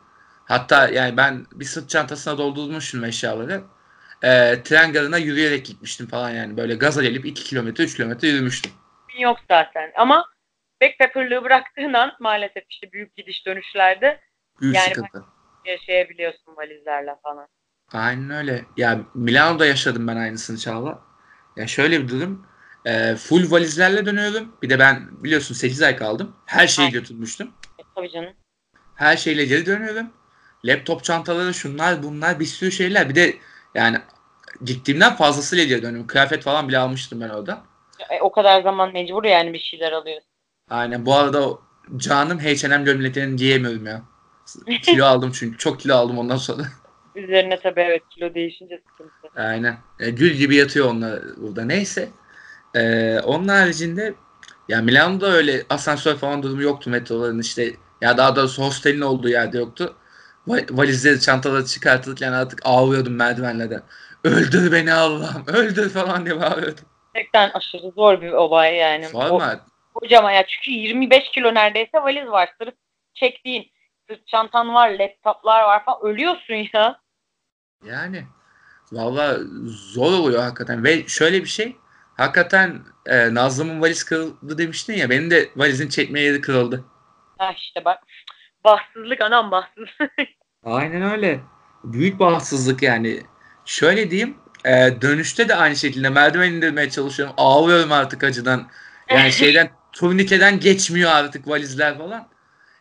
Hatta yani ben bir sırt çantasına doldurmuşum eşyaları. Ee, tren garına yürüyerek gitmiştim falan yani. Böyle gaza gelip 2 kilometre 3 kilometre yürümüştüm. Yok zaten ama backpackerlığı bıraktığın an maalesef işte büyük gidiş dönüşlerde Büyük Yani sıkıntı. yaşayabiliyorsun valizlerle falan. Aynen öyle. Ya Milano'da yaşadım ben aynısını Çağla. Ya şöyle bir durum. e, full valizlerle dönüyorum. Bir de ben biliyorsun 8 ay kaldım. Her şeyi Aynen. götürmüştüm. E, tabii canım. Her şeyle geri dönüyorum. Laptop çantaları şunlar bunlar bir sürü şeyler. Bir de yani gittiğimden fazlasıyla geri dönüyorum. Kıyafet falan bile almıştım ben orada. E, o kadar zaman mecbur yani bir şeyler alıyorsun. Aynen bu arada canım H&M gömleklerini giyemiyorum ya. Kilo aldım çünkü. Çok kilo aldım ondan sonra. Üzerine tabii evet kilo değişince sıkıntı. Aynen. E, gül gibi yatıyor onlar burada. Neyse. E, onun haricinde ya Milano'da öyle asansör falan durumu yoktu metroların işte. Ya daha doğrusu hostelin olduğu yerde yoktu. Va- valizleri, çantaları çıkartırken artık ağlıyordum merdivenlerden. Öldür beni Allah'ım, öldür falan diye bağırıyordum. Gerçekten aşırı zor bir olay yani. Sorma. kocaman ya çünkü 25 kilo neredeyse valiz var. Sırf çektiğin sırt çantan var, laptoplar var falan. Ölüyorsun ya. Yani valla zor oluyor hakikaten. Ve şöyle bir şey. Hakikaten e, Nazlı'mın valiz kırıldı demiştin ya. Benim de valizin çekme yeri kırıldı. Ha işte bak. Bahtsızlık anam bahtsızlık. Aynen öyle. Büyük bahtsızlık yani. Şöyle diyeyim. e, dönüşte de aynı şekilde merdiven indirmeye çalışıyorum. Ağlıyorum artık acıdan. Yani şeyden turnikeden geçmiyor artık valizler falan.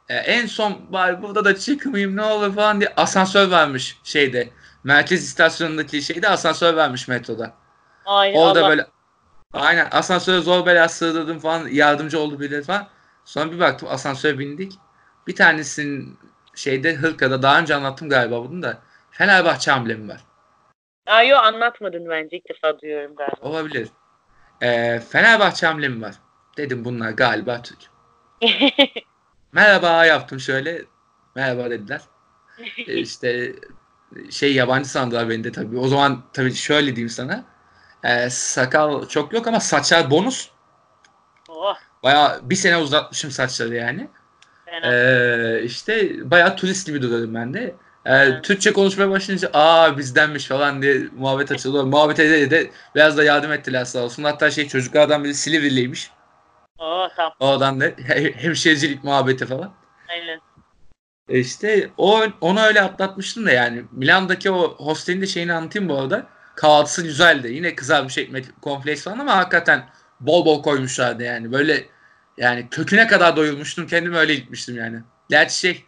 E, en son bari burada da çıkmayayım ne olur falan diye asansör varmış şeyde. Merkez istasyonundaki şeyde asansör varmış metroda. Aynen Orada Allah. böyle aynen asansöre zor bela sığdırdım falan yardımcı oldu birileri falan. Sonra bir baktım asansöre bindik. Bir tanesinin şeyde Hırka'da daha önce anlattım galiba bunu da Fenerbahçe amblemi var. Aa, yo anlatmadın bence ilk defa duyuyorum galiba. Olabilir. Ee, Fenerbahçe amblemi var. Dedim bunlar galiba Türk. Merhaba yaptım şöyle. Merhaba dediler. Ee, işte şey yabancı sandılar beni de tabii. O zaman tabii şöyle diyeyim sana. Ee, sakal çok yok ama saçlar bonus. oh, Bayağı bir sene uzatmışım saçları yani. Ee, işte bayağı turist gibi duruyordum ben de. Ee. Türkçe konuşmaya başlayınca aa bizdenmiş falan diye muhabbet açıldı. Muhabbet ede de biraz da yardım ettiler sağ olsun. Hatta şey çocuklardan biri Silivriliymiş. oh tamam. Oradan da he- hemşericilik muhabbeti falan. Aynen. E İşte o onu öyle atlatmıştım da yani Milan'daki o hostelin de şeyini anlatayım bu arada. Kahvaltısı güzeldi. Yine kızarmış ekmek, kompleks falan ama hakikaten bol bol koymuşlardı yani. Böyle yani köküne kadar doyurmuştum. Kendim öyle gitmiştim yani. Gerçi şey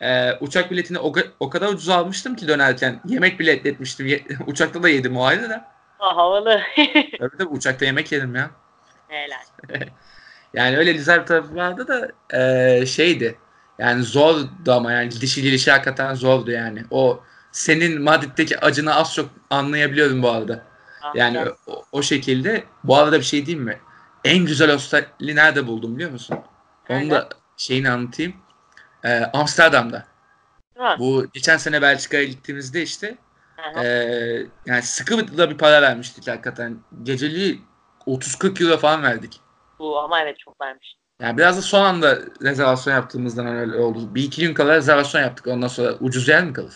e, uçak biletini o, o kadar ucuz almıştım ki dönerken. Yemek bile etmiştim. Ye- uçakta da yedim o ayrı da. Aa, havalı. Tabii tabii uçakta yemek yedim ya. Helal. Yani öyle güzel bir tarafı vardı da eee, şeydi. Yani zordu ama yani gidişi gelişi hakikaten zordu yani. O senin Madrid'deki acını az çok anlayabiliyorum bu arada. Ah, Yani ya. o, o şekilde. Bu arada bir şey diyeyim mi? En güzel hosteli nerede buldum biliyor musun? Onu da şeyini anlatayım. Eee, Amsterdam'da. Ha, Bu geçen sene Belçika'ya gittiğimizde işte aha. eee, yani sıkı da bir para vermiştik hakikaten. Geceliği 30-40 euro falan verdik. Bu ama evet çok vermiş. Yani biraz da son anda rezervasyon yaptığımızdan öyle oldu. Bir iki gün kala rezervasyon yaptık. Ondan sonra ucuz yer mi kalır?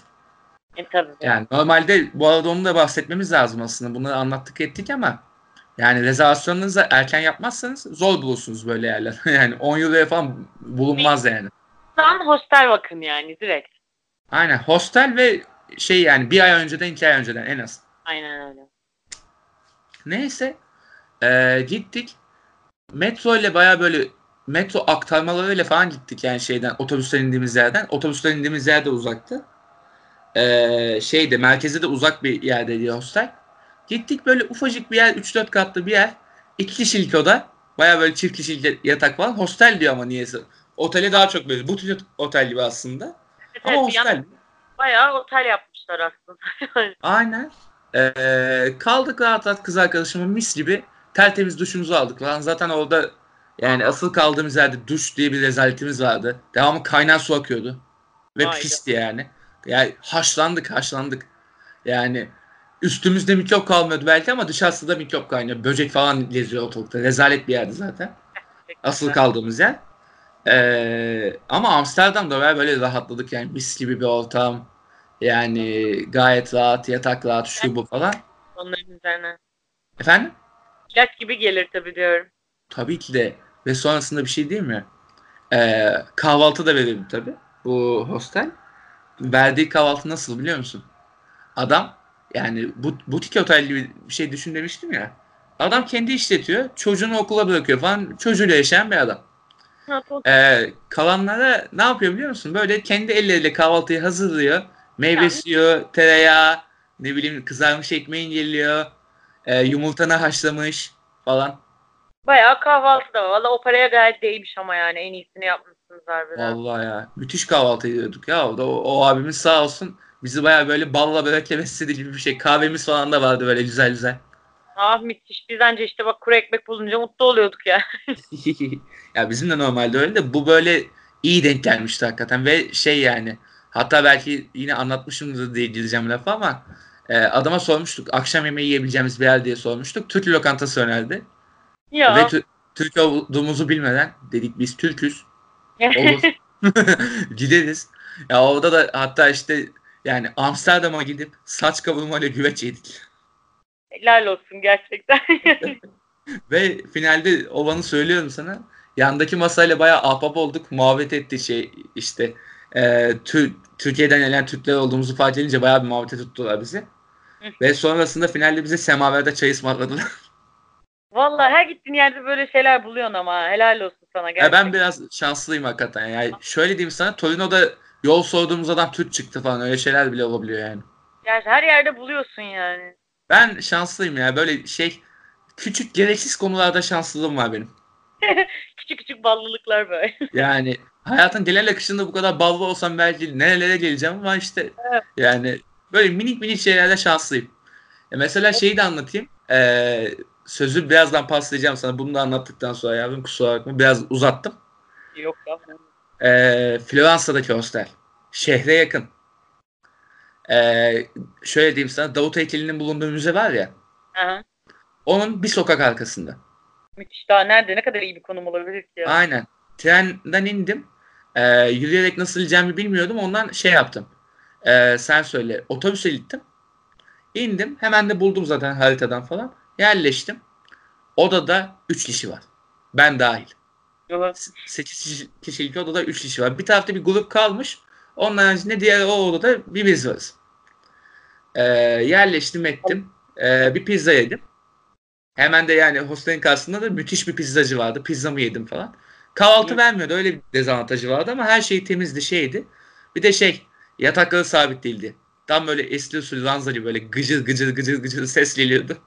E tabii. Yani normalde bu arada onu da bahsetmemiz lazım aslında. Bunları anlattık ettik ama yani rezervasyonunuzu erken yapmazsanız zor bulursunuz böyle yerler. yani 10 euroya falan bulunmaz yani. Sen hostel bakın yani direkt. Aynen hostel ve şey yani bir ay önceden iki ay önceden en az. Aynen öyle. Neyse eee, gittik. Metro ile baya böyle metro aktarmalarıyla falan gittik yani şeyden otobüsten indiğimiz yerden. Otobüsten indiğimiz yer de uzaktı. Eee şeyde merkeze de uzak bir yerdeydi hostel. Gittik böyle ufacık bir yer 3-4 katlı bir yer. 2 kişilik oda. Baya böyle çift kişilik yatak falan. Hostel diyor ama niyeyse. Otele daha çok böyle butik otel gibi aslında. Evet, Ama evet, hostel. bayağı otel yapmışlar aslında. Aynen. Ee, kaldık rahat rahat kız arkadaşımın mis gibi tertemiz duşumuzu aldık falan. Zaten orada Yani asıl kaldığımız yerde duş diye bir rezaletimiz vardı. Devamlı kaynar su akıyordu. Ve Hayda. pisti yani. Yani haşlandık haşlandık. Yani üstümüzde mikrop kalmıyordu belki ama dışarısı da mikrop kaynıyor. Böcek falan geziyor ortalıkta. Rezalet bir yerdi zaten. Asıl kaldığımız yer. Ee, ama Amsterdam'da böyle, rahatladık yani mis gibi bir ortam. Yani gayet rahat, yatak rahat, şu bu falan. Onların üzerine. Efendim? İlaç gibi gelir tabii diyorum. Tabii ki de. Ve sonrasında bir şey değil mi? Ee, kahvaltı da verildi tabii. Bu hostel. Verdiği kahvaltı nasıl biliyor musun? Adam yani bu butik otel gibi bir şey düşün demiştim ya. Adam kendi işletiyor. Çocuğunu okula bırakıyor falan. Çocuğuyla yaşayan bir adam. Ee, kalanlara ne yapıyor biliyor musun? Böyle kendi elleriyle kahvaltıyı hazırlıyor. Meyve suyu, tereyağı, ne bileyim kızarmış ekmeğin geliyor. Ee, yumurtanı haşlamış falan. Bayağı kahvaltı da var. Valla o paraya gayet değmiş ama yani en iyisini yapmışsınız harbiden. Vallahi ya. Müthiş kahvaltı ediyorduk ya. O, da, o, o abimiz sağ olsun. Bizi baya böyle balla börekle besledi gibi bir şey. Kahvemiz falan da vardı böyle güzel güzel. Ah müthiş. Biz anca işte bak kuru ekmek bulunca mutlu oluyorduk ya. ya bizim de normalde öyle de bu böyle iyi denk gelmişti hakikaten ve şey yani hatta belki yine anlatmışımdır diye gireceğim lafa ama e, adama sormuştuk akşam yemeği yiyebileceğimiz bir yer diye sormuştuk. Türk lokantası önerdi. ya. Ve tü- Türk olduğumuzu bilmeden dedik biz Türküz. Olur. Gideriz. Ya orada da hatta işte yani Amsterdam'a gidip saç kavurmayla güveç yedik. Helal olsun gerçekten. Ve finalde olanı söylüyorum sana. Yandaki masayla bayağı ahbap olduk. Muhabbet etti şey işte. E, Tür- Türkiye'den gelen Türkler olduğumuzu fark edince bayağı bir muhabbete tuttular bizi. Ve sonrasında finalde bize semaverde çay ısmarladılar. Vallahi her gittiğin yerde böyle şeyler buluyorsun ama helal olsun sana Ya gerçekten. ben biraz şanslıyım hakikaten. Yani şöyle diyeyim sana Torino'da yol sorduğumuz adam Türk çıktı falan. Öyle şeyler bile olabiliyor yani. Gerçi her yerde buluyorsun yani. Ben şanslıyım ya. Böyle şey küçük gereksiz konularda şanslılığım var benim. Küçük küçük ballılıklar böyle. Yani hayatın genel akışında bu kadar ballı olsam belki nerelere geleceğim ama işte Evet. yani böyle minik minik şeylerde şanslıyım. E mesela şeyi de anlatayım. Ee, sözü birazdan paslayacağım sana. Bunu da anlattıktan sonra yavrum kusura bakma. Biraz uzattım. Yok ya. Ee, Floransa'daki hostel. Şehre yakın. Ee, şöyle diyeyim sana. Davut heykelinin bulunduğu müze var ya. Aha. Onun bir sokak arkasında. Müthiş. Daha nerede? Ne kadar iyi bir konum olabilir ki. Aynen. Trenden indim. Ee, yürüyerek nasıl gideceğimi bilmiyordum. Ondan şey yaptım. Ee, sen söyle. Otobüse gittim. İndim. Hemen de buldum zaten haritadan falan. Yerleştim. Odada 3 kişi var. Ben dahil. Yok. 8 kişilik odada 3 kişi var. Bir tarafta bir grup kalmış. Onun haricinde diğer o odada bir biz varız. Ee, yerleştim ettim. Ee, bir pizza yedim. Hemen de yani hostelin karşısında da müthiş bir pizzacı vardı. Pizzamı yedim falan. Kahvaltı vermiyordu. Öyle bir dezavantajı vardı ama her şey temizdi şeydi. Bir de şey yatakları sabit değildi. Tam böyle eski usul ranza gibi böyle gıcır gıcır gıcır gıcır ses geliyordu.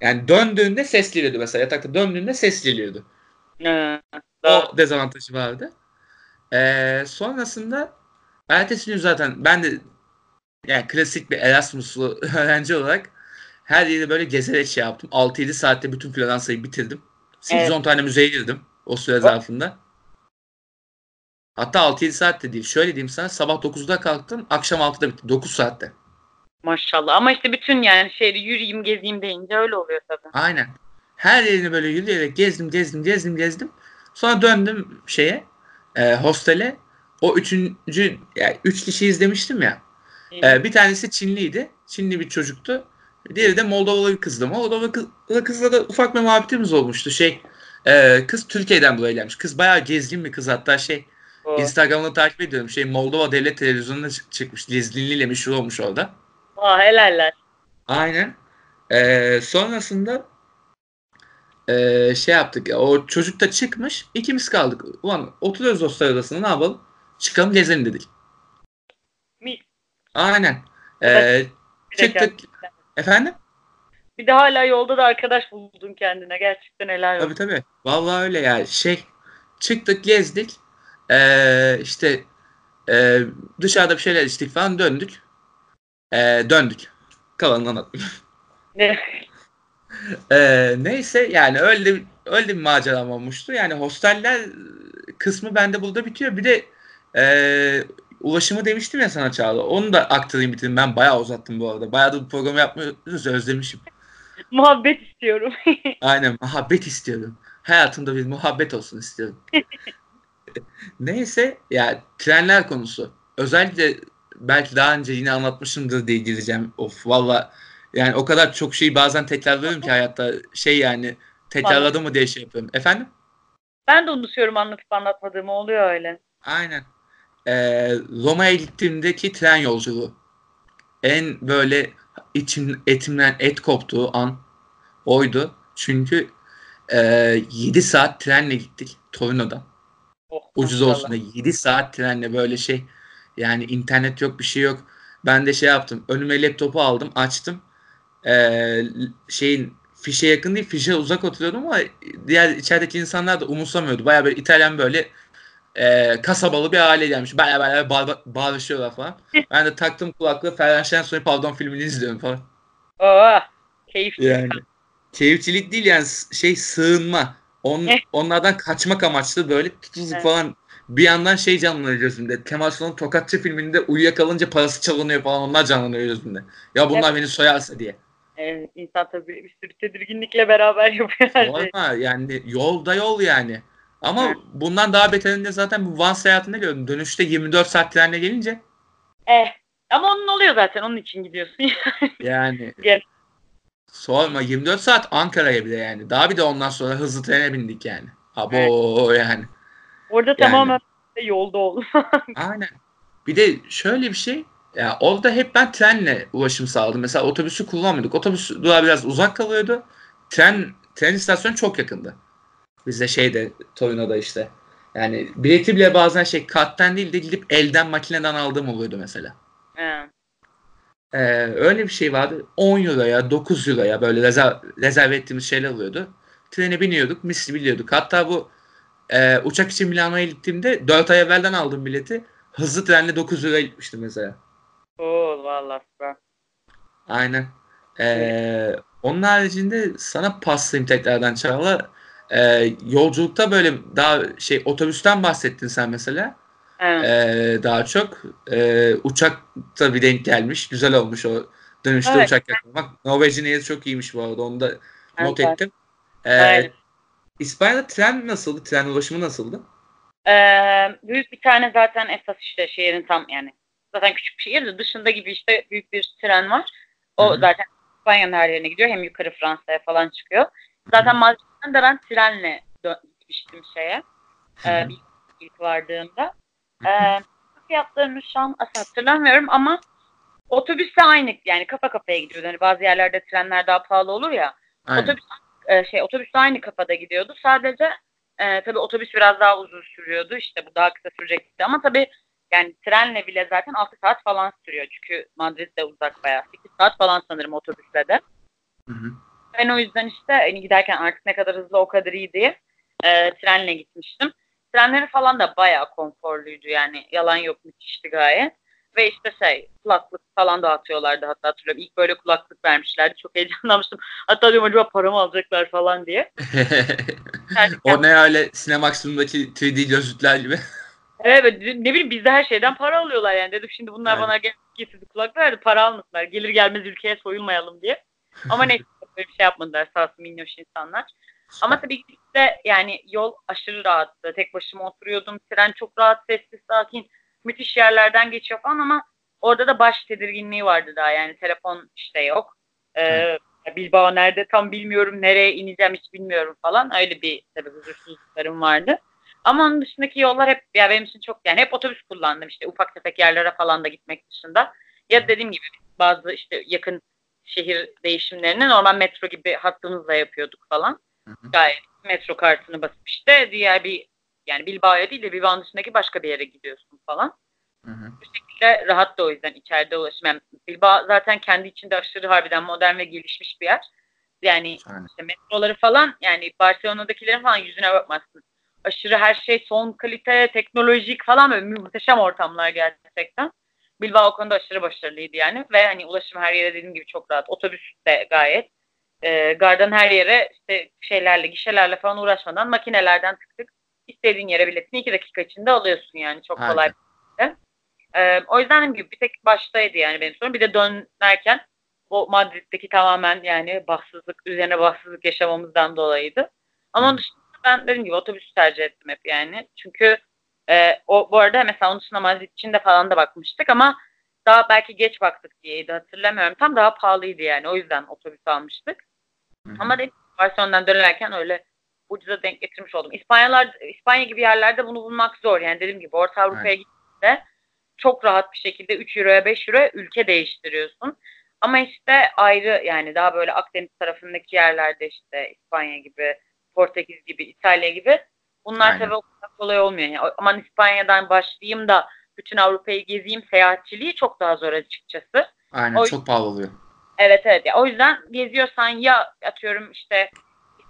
Yani döndüğünde ses geliyordu mesela. Yatakta döndüğünde ses geliyordu. Daha- O dezavantajı vardı. Ee, sonrasında ertesi gün zaten ben de yani klasik bir Erasmus'lu öğrenci olarak her yeri böyle gezerek şey yaptım. 6-7 saatte bütün Floransa'yı bitirdim. 8-10 tane müzeye girdim o süre zarfında. Hatta 6-7 saatte değil. Şöyle diyeyim sana sabah 9'da kalktım akşam 6'da bitti. 9 saatte. Maşallah. Ama işte bütün yani şeyde yürüyeyim gezeyim deyince öyle oluyor tabii. Aynen. Her yerini böyle yürüyerek gezdim, gezdim, gezdim, gezdim. Sonra döndüm şeye, e, hostele. O üçüncü, yani üç kişi izlemiştim ya. E, bir tanesi Çinliydi. Çinli bir çocuktu. Diğeri de Moldovalı bir kızdı. Moldovalı kız, kızla da ufak bir muhabbetimiz olmuştu. Şey, e, kız Türkiye'den buraya gelmiş. Kız bayağı gezgin bir kız. Hatta şey, O- Instagram'da takip ediyorum. Şey, Moldova Devlet Televizyonu'na çık- çıkmış. Gezginliğiyle meşhur olmuş orada. Aa, helaller. Aynen. Ee, sonrasında ee, şey yaptık. ya, O çocuk da çıkmış. ikimiz kaldık. Ulan oturuyoruz hostel odasında ne yapalım? Çıkalım gezelim dedik. Mis. Aynen. Ee. Bir çıktık. Efendim? bir de hala yolda da arkadaş buldun kendine. Gerçekten helal olsun. Tabii tabii. Vallahi öyle ya. Şey çıktık gezdik. Ee, işte ee, dışarıda bir şeyler içtik falan döndük. Ee, döndük. Kalanını anlatmayayım. Ne? Ee, neyse yani öyle öyle bir maceram olmuştu. Yani hosteller kısmı bende burada bitiyor. Bir de e, ulaşımı demiştim ya sana Çağla. Onu da aktarayım bitireyim. Ben bayağı uzattım bu arada. Bayağı da bu programı yapmıyoruz özlemişim. Muhabbet istiyorum. Aynen muhabbet istiyorum. Hayatımda bir muhabbet olsun istiyorum. Neyse ya trenler konusu. Özellikle belki daha önce yine anlatmışımdır diye gireceğim. Of valla yani o kadar çok şeyi bazen tekrarlıyorum ki hayatta şey yani tekrarladım mı diye şey yapıyorum. Efendim? Ben de unutuyorum anlatıp anlatmadığımı oluyor öyle. Aynen. Ee, Roma'ya gittiğimdeki tren yolculuğu. En böyle içim, etimden et koptuğu an oydu. Çünkü e, 7 saat trenle gittik Torino'dan. Oh, Ucuz olsun diye 7 saat trenle böyle şey yani internet yok bir şey yok. Ben de şey yaptım. Önüme laptopu aldım açtım. Ee, şeyin fişe yakın değil fişe uzak oturuyordum ama diğer içerideki insanlar da umursamıyordu. Baya böyle İtalyan böyle e, kasabalı bir aile gelmiş. Baya baya bağ- bağırışıyorlar falan. ben de taktım kulaklığı Ferhan Şensoy Pardon filmini izliyorum falan. Oh, keyifli. Yani keyifçilik değil yani şey sığınma. On, onlardan kaçmak amaçlı böyle tutukluk Evet. falan. Bir yandan şey canlanıyor gözümde. Kemal Sunal'ın Tokatçı filminde uyuyakalınca parası çalınıyor falan onlar canlanıyor gözümde. Ya bunlar beni soyarsa diye. Evet, insan tabii bir sürü tedirginlikle beraber yapıyor her şeyi. Sorma yani yolda yol yani. Ama Evet. bundan daha beterinde zaten bu Van seyahatinde gördüm. Dönüşte 24 saat trenle gelince Eh, ama onun oluyor zaten onun için gidiyorsun. yani Gel. sorma 24 saat Ankara'ya bile yani. Daha bir de ondan sonra hızlı trene bindik yani. Abo yani. Orada tamamen yolda ol. Aynen. Bir de şöyle bir şey. Ya orada hep ben trenle ulaşım sağladım. Mesela otobüsü kullanmıyorduk. Otobüs durağı biraz uzak kalıyordu. Tren tren istasyonu çok yakındı. Bizde şeyde Torino'da işte. Yani bileti bile bazen şey karttan değil de gidip elden makineden aldığım oluyordu mesela. He. Ee, öyle bir şey vardı. 10 euroya 9 euroya böyle rezerv, rezerv ettiğimiz şeyler oluyordu. Trene biniyorduk misli biliyorduk. Hatta bu e, uçak için Milano'ya gittiğimde 4 ay evvelden aldım bileti. Hızlı trenle 9 liraya gitmiştim mesela. Oo, vallahi süper. Aynen. Ee, onun haricinde sana paslayayım tekrardan Çağla. Ee, yolculukta böyle daha şey otobüsten bahsettin sen mesela. He. Ee, daha çok. Ee, uçakta bir denk gelmiş. Güzel olmuş o dönüşte Evet. uçak yakalamak. Norveç'in çok iyiymiş bu arada. Onu da not Evet. ettim. Ee, Evet. İspanya'da tren nasıldı? Tren ulaşımı nasıldı? Ee, büyük bir tane zaten esas işte şehrin tam yani zaten küçük bir şehir de dışında gibi işte büyük bir tren var. O Hı hı. zaten İspanya'nın her yerine gidiyor. Hem yukarı Fransa'ya falan çıkıyor. Zaten Madrid'den de ben trenle gitmiştim şeye. Ee, bir ilk vardığımda. Ee, fiyatlarını şu an hatırlamıyorum ama otobüsle aynı yani kafa kafaya gidiyordu. Hani bazı yerlerde trenler daha pahalı olur ya. Aynen. Otobüs e, şey otobüsle aynı kafada gidiyordu. Sadece e, tabii otobüs biraz daha uzun sürüyordu. İşte bu daha kısa sürecekti ama tabii yani trenle bile zaten 6 saat falan sürüyor. Çünkü Madrid de uzak bayağı. 8 saat falan sanırım otobüsle de. Hı hı. Ben o yüzden işte hani giderken artık ne kadar hızlı o kadar iyi diye e, trenle gitmiştim. Trenleri falan da bayağı konforluydu yani yalan yok müthişti gayet. Ve işte şey kulaklık falan dağıtıyorlardı hatta hatırlıyorum. İlk böyle kulaklık vermişlerdi. Çok heyecanlanmıştım. Hatta diyorum acaba paramı alacaklar falan diye. O ne öyle Cinemaxim'daki 3D gözlükler gibi. Evet ne bileyim bizde her şeyden para alıyorlar yani dedim şimdi bunlar Evet. bana getirdi kulak verdi para almasınlar gelir gelmez ülkeye soyulmayalım diye. Ama neyse böyle bir şey yapmadılar sağ olsun minnoş insanlar. Ama tabii ki de yani yol aşırı rahattı. Tek başıma oturuyordum. Tren çok rahat, sessiz, sakin. Müthiş yerlerden geçiyor falan ama orada da baş tedirginliği vardı daha. Yani telefon işte yok. Ee, Bilbao nerede tam bilmiyorum. Nereye ineceğim hiç bilmiyorum falan. Öyle bir tabii huzursuzluklarım vardı. Ama onun dışındaki yollar hep ya benim için çok yani hep otobüs kullandım işte ufak tefek yerlere falan da gitmek dışında. Ya dediğim gibi bazı işte yakın şehir değişimlerini normal metro gibi hattımızla yapıyorduk falan. Hı hı. Gayet metro kartını basıp işte diğer bir yani Bilbao'ya değil de Bilbao'nun dışındaki başka bir yere gidiyorsun falan. Hı hı. Bu şekilde rahat da o yüzden içeride ulaşım. Yani Bilbao zaten kendi içinde aşırı harbiden modern ve gelişmiş bir yer. Yani Aynen. işte metroları falan yani Barcelona'dakilerin falan yüzüne bakmazsın. Aşırı her şey son kalite, teknolojik falan böyle muhteşem ortamlar gerçekten. Bilbao o konuda aşırı başarılıydı yani ve hani ulaşım her yere dediğim gibi çok rahat. Otobüs de gayet e, gardan her yere işte şeylerle, gişelerle falan uğraşmadan makinelerden tık tık istediğin yere biletini iki dakika içinde alıyorsun yani çok Aynen. kolay bir şekilde. E, o yüzden dediğim gibi bir tek baştaydı yani benim sorun. Bir de dönerken o Madrid'deki tamamen yani bahtsızlık, üzerine bahtsızlık yaşamamızdan dolayıydı. Ama onun dışında ben dediğim gibi otobüsü tercih ettim hep yani. Çünkü e, o bu arada mesela onun dışında Madrid için de falan da bakmıştık ama daha belki geç baktık diyeydi hatırlamıyorum. Tam daha pahalıydı yani. O yüzden otobüs almıştık. Hı hı. Ama dedim Barcelona'dan dönerken öyle ucuza denk getirmiş oldum. İspanyalar, İspanya gibi yerlerde bunu bulmak zor. Yani dediğim gibi Orta Avrupa'ya gittiğinde çok rahat bir şekilde 3 euroya 5 euroya ülke değiştiriyorsun. Ama işte ayrı yani daha böyle Akdeniz tarafındaki yerlerde işte İspanya gibi, Portekiz gibi, İtalya gibi bunlar Aynen. tabii o kadar kolay olmuyor. Yani aman İspanya'dan başlayayım da bütün Avrupa'yı gezeyim seyahatçiliği çok daha zor açıkçası. Aynen O- çok pahalı oluyor. Evet evet. Ya, o yüzden geziyorsan ya atıyorum işte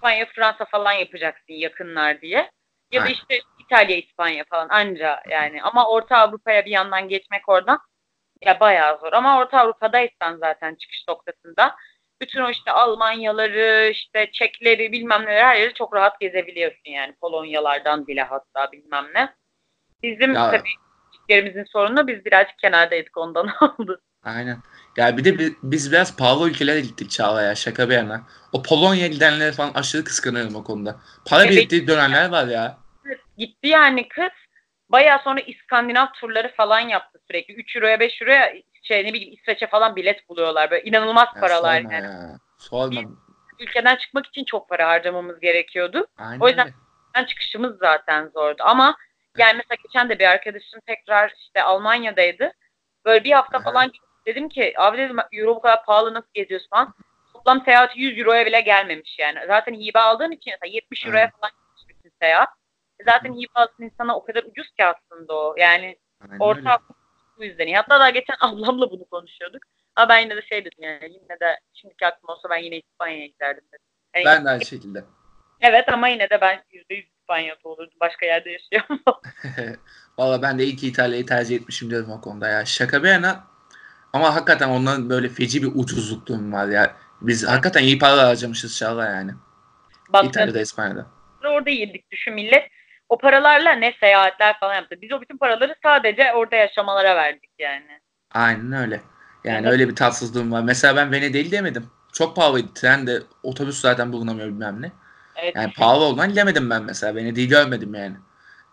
İspanya, Fransa falan yapacaksın yakınlar diye. Ya da işte İtalya, İspanya falan anca yani. Ama Orta Avrupa'ya bir yandan geçmek oradan ya bayağı zor. Ama Orta Avrupa'daysan zaten çıkış noktasında bütün o işte Almanyaları, işte Çekleri bilmem neler her yeri çok rahat gezebiliyorsun yani. Polonyalardan bile hatta bilmem ne. Bizim Ya- tabii gittiklerimizin sorunu biz birazcık kenardaydık ondan oldu. Aynen. Ya bir de bi- biz biraz pahalı ülkelere gittik Çağla ya şaka bir yana. O Polonya gidenleri falan aşırı kıskanıyorum o konuda. Para Evet. biriktirip dönenler var ya. Gitti yani kız. Bayağı sonra İskandinav turları falan yaptı sürekli. 3 euroya 5 euroya şey ne bileyim İsveç'e falan bilet buluyorlar. Böyle inanılmaz Ya paralar sorma yani. ya. Sorma. Ülkeden çıkmak için çok para harcamamız gerekiyordu. Aynen O yüzden-. Yani çıkışımız zaten zordu. Ama yani mesela geçen de bir arkadaşım tekrar işte Almanya'daydı. Böyle bir hafta Aha. falan dedim ki abi dedim euro bu kadar pahalı nasıl geziyorsun falan. Toplam seyahati 100 euroya bile gelmemiş yani. Zaten hibe aldığın için mesela 70 euroya falan gitmiş bütün seyahat. E Zaten hibe aldığın insana o kadar ucuz ki aslında o. Yani Aynen Orta bu yüzden. Hatta daha geçen ablamla bunu konuşuyorduk. Ama ben yine de şey dedim yani yine de şimdiki aklım olsa ben yine İspanya'ya giderdim dedim. Yani Ben de aynı şekilde. Evet ama yine de ben %100 İspanya'da olurdum. Başka yerde yaşıyorum. Valla ben de iyi ki İtalya'yı tercih etmişim diyorum o konuda ya. Şaka bir yana. Ama hakikaten onların böyle feci bir ucuzluk durumu var ya. Biz hakikaten iyi para harcamışız Çağla yani. Bak İtalya'da, İspanya'da. orada yedik düşün millet. O paralarla ne seyahatler falan yaptı. Biz o bütün paraları sadece orada yaşamalara verdik yani. Aynen öyle. Yani Evet. öyle bir tatsız durum var. Mesela ben Venedik'i demedim. Çok pahalıydı. Tren de otobüs zaten bulunamıyor bilmem ne. Evet. Yani pahalı olduğundan gidemedim ben mesela. Venedik'i görmedim yani.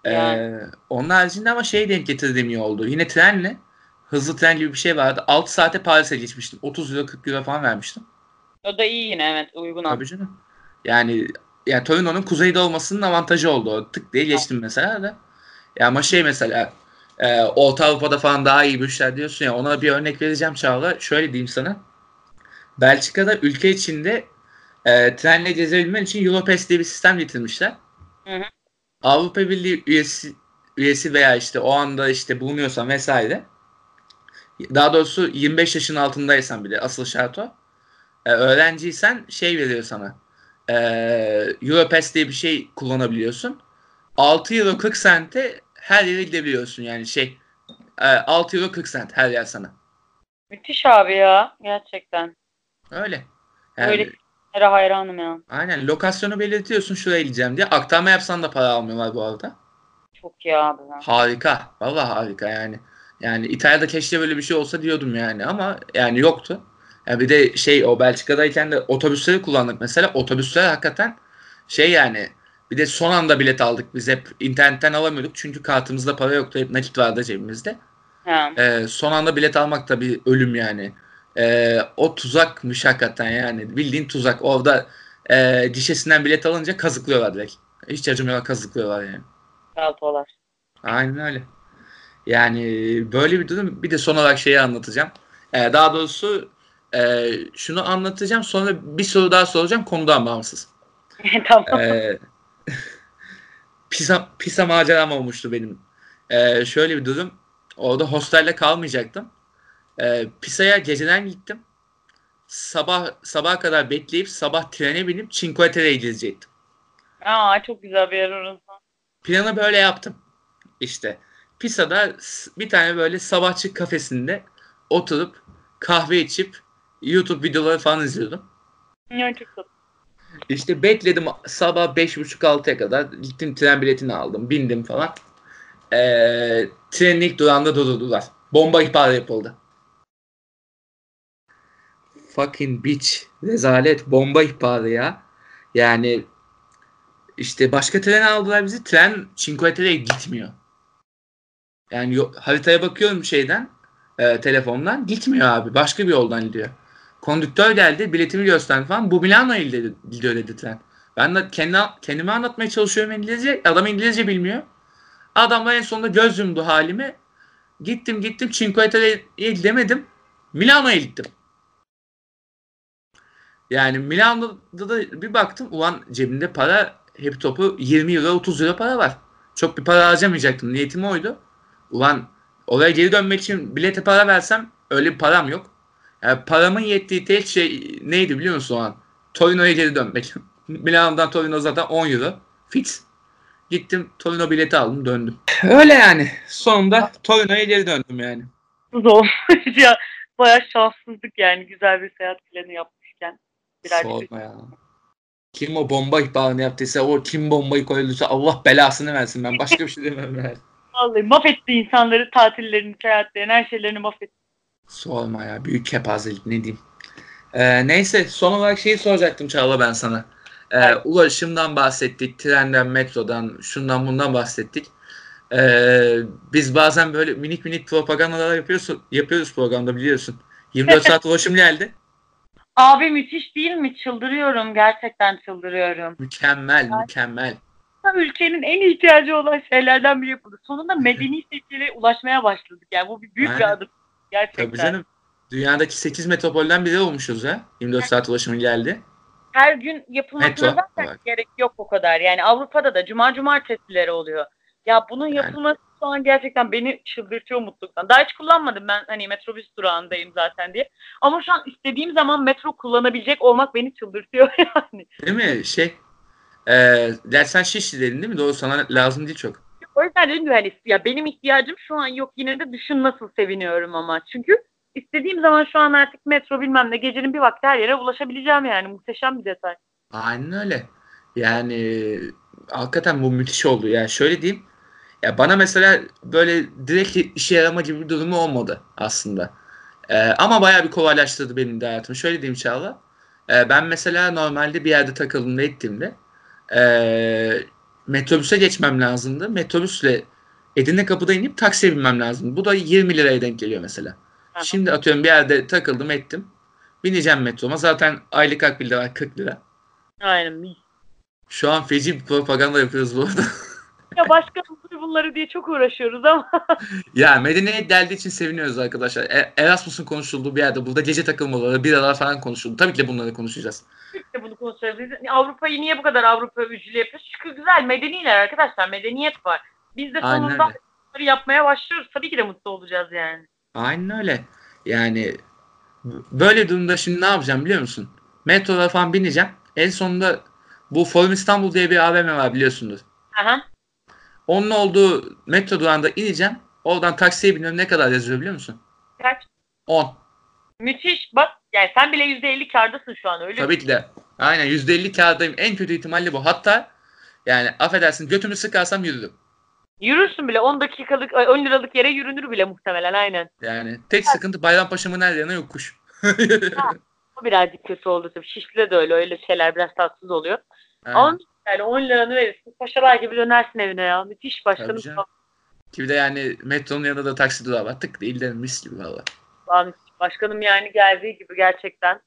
Ee, Yani. onun haricinde ama şey denk getirdiğim iyi oldu. Yine trenle hızlı tren gibi bir şey vardı. 6 saate Paris'e geçmiştim. 30 euro 40 euro falan vermiştim. O da iyi yine evet uygun Tabii canım. Yani yani Torino'nun kuzeyde olmasının avantajı oldu. O tık diye geçtim mesela da. Ya ama şey mesela e, Orta Avrupa'da falan daha iyi güçler diyorsun ya ona bir örnek vereceğim Çağla. Şöyle diyeyim sana. Belçika'da ülke içinde e, trenle gezebilmen için Europass diye bir sistem getirmişler. Hı hı. Avrupa Birliği üyesi üyesi veya işte o anda işte bulunuyorsan vesaire. Daha doğrusu 25 yaşın altındaysan bile asıl şart o. E, öğrenciysen şey veriyor sana. E, Europass diye bir şey kullanabiliyorsun. 6 euro 40 sente her yere gidebiliyorsun yani şey. E, 6 euro 40 sent her yer sana. Müthiş abi ya gerçekten. Öyle. Yani, Öyle Her hayranım ya. Aynen lokasyonu belirtiyorsun şuraya gideceğim diye. Aktarma yapsan da para almıyorlar bu arada. Çok iyi abi. Harika. Vallahi harika yani. Yani İtalya'da keşke böyle bir şey olsa diyordum yani ama yani yoktu. Ya bir de şey o Belçika'dayken de otobüsleri kullandık mesela. Otobüsler hakikaten şey yani bir de son anda bilet aldık. Biz hep internetten alamıyorduk çünkü kartımızda para yoktu. Hep nakit vardı cebimizde. Ha. Ee, son anda bilet almak da bir ölüm yani. Ee, o tuzakmış hakikaten yani. Bildiğin tuzak. Orada e, gişesinden bilet alınca kazıklıyorlar direkt. Hiç acımıyorlar kazıklıyorlar yani. Saltolar. Aynen öyle. Yani böyle bir durum. Bir de son olarak şeyi anlatacağım. Ee, daha doğrusu e, şunu anlatacağım. Sonra bir soru daha soracağım konudan bağımsız. tamam. Ee, Pisa, Pisa maceram olmuştu benim. Ee, şöyle bir durum. Orada hostelde kalmayacaktım. Ee, Pisa'ya geceden gittim. Sabah sabaha kadar bekleyip sabah trene binip Cinque Terre'ye gidecektim. Aa çok güzel bir yer orası. Planı böyle yaptım. İşte Pisa'da bir tane böyle sabahçı kafesinde oturup kahve içip YouTube videoları falan izliyordum. Tatlı. İşte bekledim sabah 5.30-6'ya kadar. Gittim tren biletini aldım. Bindim falan. Ee, trenin ilk durağında durdurdular. Bomba ihbarı yapıldı. Fucking bitch. Rezalet. Bomba ihbarı ya. Yani işte başka tren aldılar bizi. Tren Cinque Terre'ye gitmiyor. Yani yo- haritaya bakıyorum şeyden e, telefondan. Gitmiyor abi. Başka bir yoldan gidiyor. Kondüktör geldi. Biletimi gösterdi falan. Bu Milano'ya gidiyor dedi tren. Ben de kendi, kendime anlatmaya çalışıyorum İngilizce. Adam İngilizce bilmiyor. Adamlar en sonunda göz yumdu halimi. Gittim gittim Cinque Terre'ye gidemedim. Milano'ya gittim. Yani Milano'da da bir baktım ulan cebimde para hep topu 20 euro 30 euro para var. Çok bir para harcamayacaktım. Niyetim oydu. Ulan oraya geri dönmek için bilete para versem öyle bir param yok. Yani paramın yettiği tek şey neydi biliyor musun o an? Torino'ya geri dönmek. Milano'dan Torino zaten 10 euro. Fix. Gittim Torino bileti aldım döndüm. Öyle yani. Sonunda Torino'ya geri döndüm yani. Zor. ya bayağı şanssızlık yani güzel bir seyahat planı yapmışken. Birer bir Sorma ya. Kim o bomba ihbarını yaptıysa o kim bombayı koyduysa Allah belasını versin ben. Başka bir şey demem yani. Vallahi mahvetti insanları, tatillerini, seyahatlerini, her şeylerini mahvetti. Sorma ya. Büyük kepazelik ne diyeyim. Ee, neyse son olarak şeyi soracaktım Çağla ben sana. Ee, Evet. Ulaşımdan bahsettik. Trenden, metrodan, şundan bundan bahsettik. Ee, biz bazen böyle minik minik propagandalar yapıyoruz, yapıyoruz programda biliyorsun. 24 saat ulaşım geldi. Abi müthiş değil mi? Çıldırıyorum. Gerçekten çıldırıyorum. Mükemmel, mükemmel. Ülkenin en ihtiyacı olan şeylerden biri yapıldı. Sonunda medeni seviyelere ulaşmaya başladık. Yani bu bir büyük bir adım. Gerçekten. Tabii canım. Dünyadaki 8 metropolden biri olmuşuz ya. 24 saat ulaşımı geldi. Her gün yapılmasına Metro zaten olarak. gerek yok o kadar. Yani Avrupa'da da cuma cumartesileri oluyor. Ya bunun Yani. yapılması şu an gerçekten beni çıldırtıyor mutluluktan. Daha hiç kullanmadım ben hani metrobüs durağındayım zaten diye. Ama şu an istediğim zaman metro kullanabilecek olmak beni çıldırtıyor yani. Değil mi? Şey, e, dersen Şişli'deydin değil mi? Doğru sana lazım değil çok. O yüzden dedim hani ya benim ihtiyacım şu an yok yine de düşün nasıl seviniyorum ama. Çünkü istediğim zaman şu an artık metro bilmem ne gecenin bir vakti her yere ulaşabileceğim yani. Muhteşem bir detay. Aynen öyle. Yani hakikaten bu müthiş oldu. Yani şöyle diyeyim. Ya bana mesela böyle direkt işe yarama gibi bir durumu olmadı aslında. Ee, ama bayağı bir kolaylaştırdı benim de hayatımı. Şöyle diyeyim Çağla. Ee, ben mesela normalde bir yerde takıldığımda ettiğimde ee, metrobüse geçmem lazımdı. Metrobüsle Edirne kapıda inip taksiye binmem lazım. Bu da 20 liraya denk geliyor mesela. Aha. Şimdi atıyorum bir yerde takıldım ettim. Bineceğim metroma. Zaten aylık akbil de var 40 lira. Aynen. Şu an feci bir propaganda yapıyoruz bu arada. Ya başka bunları diye çok uğraşıyoruz ama ya medeniyet deldiği için seviniyoruz arkadaşlar. E- Erasmus'un konuşulduğu bir yerde burada gece takılmaları, biralar falan konuşuldu. Tabii ki de bunları konuşacağız. de bunu konuşuyoruz. Biz Avrupa'yı niye bu kadar Avrupa öcülü yapıyoruz? Çünkü güzel medeniler arkadaşlar. Medeniyet var. Biz de sonunda bunları yapmaya başlıyoruz. Tabii ki de mutlu olacağız yani. Aynen öyle. Yani böyle durumda şimdi ne yapacağım biliyor musun? Metrolara falan bineceğim. En sonunda bu Forum İstanbul diye bir AVM var biliyorsundur. Aha. Onun olduğu metro durağında ineceğim. Oradan taksiye biniyorum. Ne kadar yazıyor biliyor musun? Kaç? 10. Müthiş. Bak yani sen bile %50 kardasın şu an öyle mi? Tabii ki de. Aynen %50 kârdayım. En kötü ihtimalle bu. Hatta yani affedersin götümü sıkarsam yürürüm. Yürürsün bile 10 dakikalık ay, 10 liralık yere yürünür bile muhtemelen aynen. Yani tek sıkıntı Bayrampaşa'mın her yerine yokuş. O birazcık kötü oldu tabii. Şişli'de de öyle. Öyle şeyler biraz tatsız oluyor. Aynen. Ama yani 10 liranı verirsin. Paşalar gibi dönersin evine ya. Müthiş başkanım. Ki bir de yani metronun yanında da taksi durağı var. Tık değil de mis gibi valla. Başkanım yani geldiği gibi gerçekten.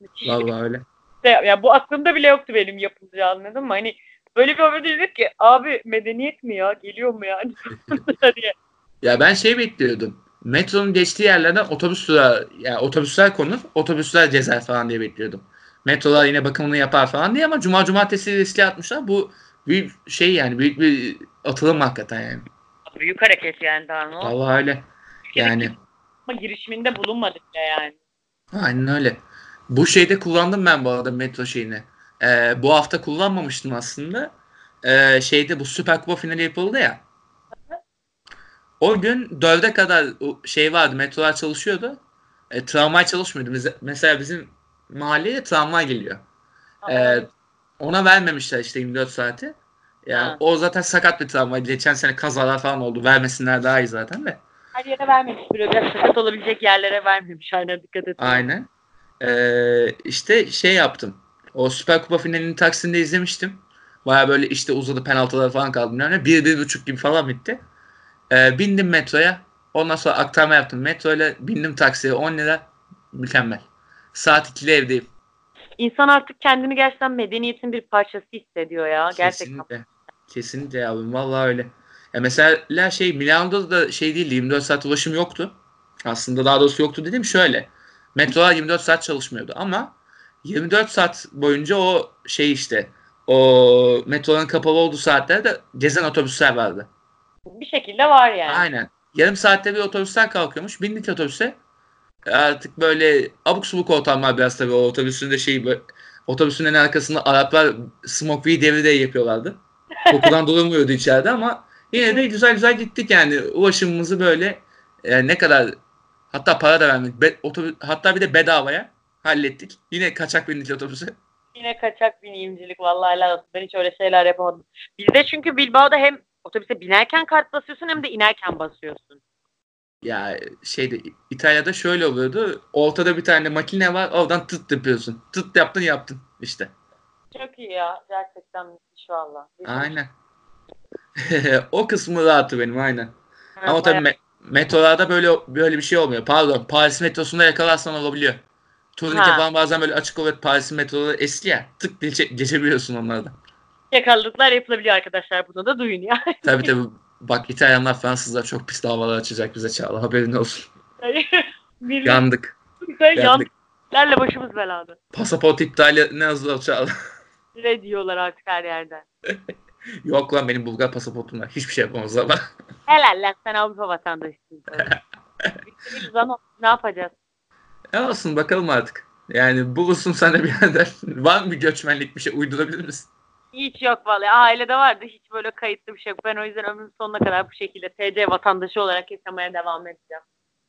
Müthiş Valla öyle. şey. Ya bu aklımda bile yoktu benim yapılacağı anladın mı? Hani böyle bir haber dedik ki abi medeniyet mi ya? Geliyor mu yani? diye. Ya ben şey bekliyordum. Metronun geçtiği yerlerden otobüs durağı, yani otobüsler konur, otobüsler cezer falan diye bekliyordum. Metrolar yine bakımını yapar falan diye ama cuma cumartesi riske atmışlar. Bu büyük şey yani büyük bir atılım hakikaten yani. Büyük hareket yani daha ne oldu? Vallahi öyle. Yani Ama girişiminde bulunmadık bile yani. aynen öyle. Bu şeyde kullandım ben bu arada metro şeyini. Ee, bu hafta kullanmamıştım aslında. Ee, şeyde bu Süper Kupa finali yapıldı ya. O gün dörde kadar o şey vardı. Metrolar çalışıyordu. E, tramvay çalışmıyordu. Mesela bizim mahalleye tramvay geliyor. Ee, ona vermemişler işte 24 saati. Yani Ha. o zaten sakat bir travma. Geçen sene kazalar falan oldu. Vermesinler daha iyi zaten de. Her yere vermemiş. Böyle biraz sakat olabilecek yerlere vermemiş. Aynen dikkat et. Aynen. Ee, işte şey yaptım. O Süper Kupa finalini Taksim'de izlemiştim. Baya böyle işte uzadı penaltılar falan kaldı. Yani bir, bir buçuk gibi falan bitti. Ee, bindim metroya. Ondan sonra aktarma yaptım. Metro ile bindim taksiye 10 lira. Mükemmel. Saat 2'de evdeyim. İnsan artık kendini gerçekten medeniyetin bir parçası hissediyor ya. Gerçekten. Kesinlikle. Kesinlikle abi. Vallahi öyle. Ya mesela şey Milano'da da şey değildi. 24 saat ulaşım yoktu. Aslında daha doğrusu yoktu dedim şöyle. Metrolar 24 saat çalışmıyordu ama 24 saat boyunca o şey işte o metroların kapalı olduğu saatlerde gezen otobüsler vardı. Bir şekilde var yani. Aynen. Yarım saatte bir otobüsten kalkıyormuş. Bindik otobüse. Artık böyle abuk subuk ortamlar biraz tabii o otobüsün de şeyi böyle, otobüsün en arkasında Araplar smoke weed de yapıyorlardı. Kokudan durulmuyordu içeride ama yine de güzel güzel gittik yani. Ulaşımımızı böyle e, ne kadar hatta para da vermedik. Be, otobüs, hatta bir de bedavaya hallettik. Yine kaçak bindik otobüse. Yine kaçak bineyimcilik vallahi helal. Ben hiç öyle şeyler yapamadım. Bizde çünkü Bilbao'da hem otobüse binerken kart basıyorsun hem de inerken basıyorsun. Ya şeyde İtalya'da şöyle oluyordu. Ortada bir tane makine var. Oradan tıt yapıyorsun. Tıt yaptın yaptın işte. Çok iyi ya. Gerçekten müthiş valla. Aynen. o kısmı rahatı benim aynen. Ha, Ama tabii me- metrolarda böyle böyle bir şey olmuyor. Pardon. Paris metrosunda yakalarsan olabiliyor. Turnike Ha. falan bazen böyle açık oluyor. Paris'in metroları eski ya. Tık geçe- geçebiliyorsun onlardan. Yakaladıklar yapılabiliyor arkadaşlar. Bunu da duyun ya. Tabii tabii. Bak İtalyanlar, Fransızlar çok pis davalar açacak bize Çağla. Haberin olsun. Yandık. yandık. Yandıklarla başımız belada. Pasaport iptali ne yazılı Çağla? Ne diyorlar artık her yerden. Yok lan benim Bulgar pasaportum var. Hiçbir şey yapamazlar bana. Helal lan sen Avrupa vatandaşısın. Ama ne yapacağız? Ne olsun bakalım artık. Yani bulursun sen de bir yerden. Var mı göçmenlik bir şey uydurabilir misin? Hiç yok vallahi. Ailede vardı. Hiç böyle kayıtlı bir şey yok. Ben o yüzden ömrümün sonuna kadar bu şekilde TC vatandaşı olarak yaşamaya devam edeceğim.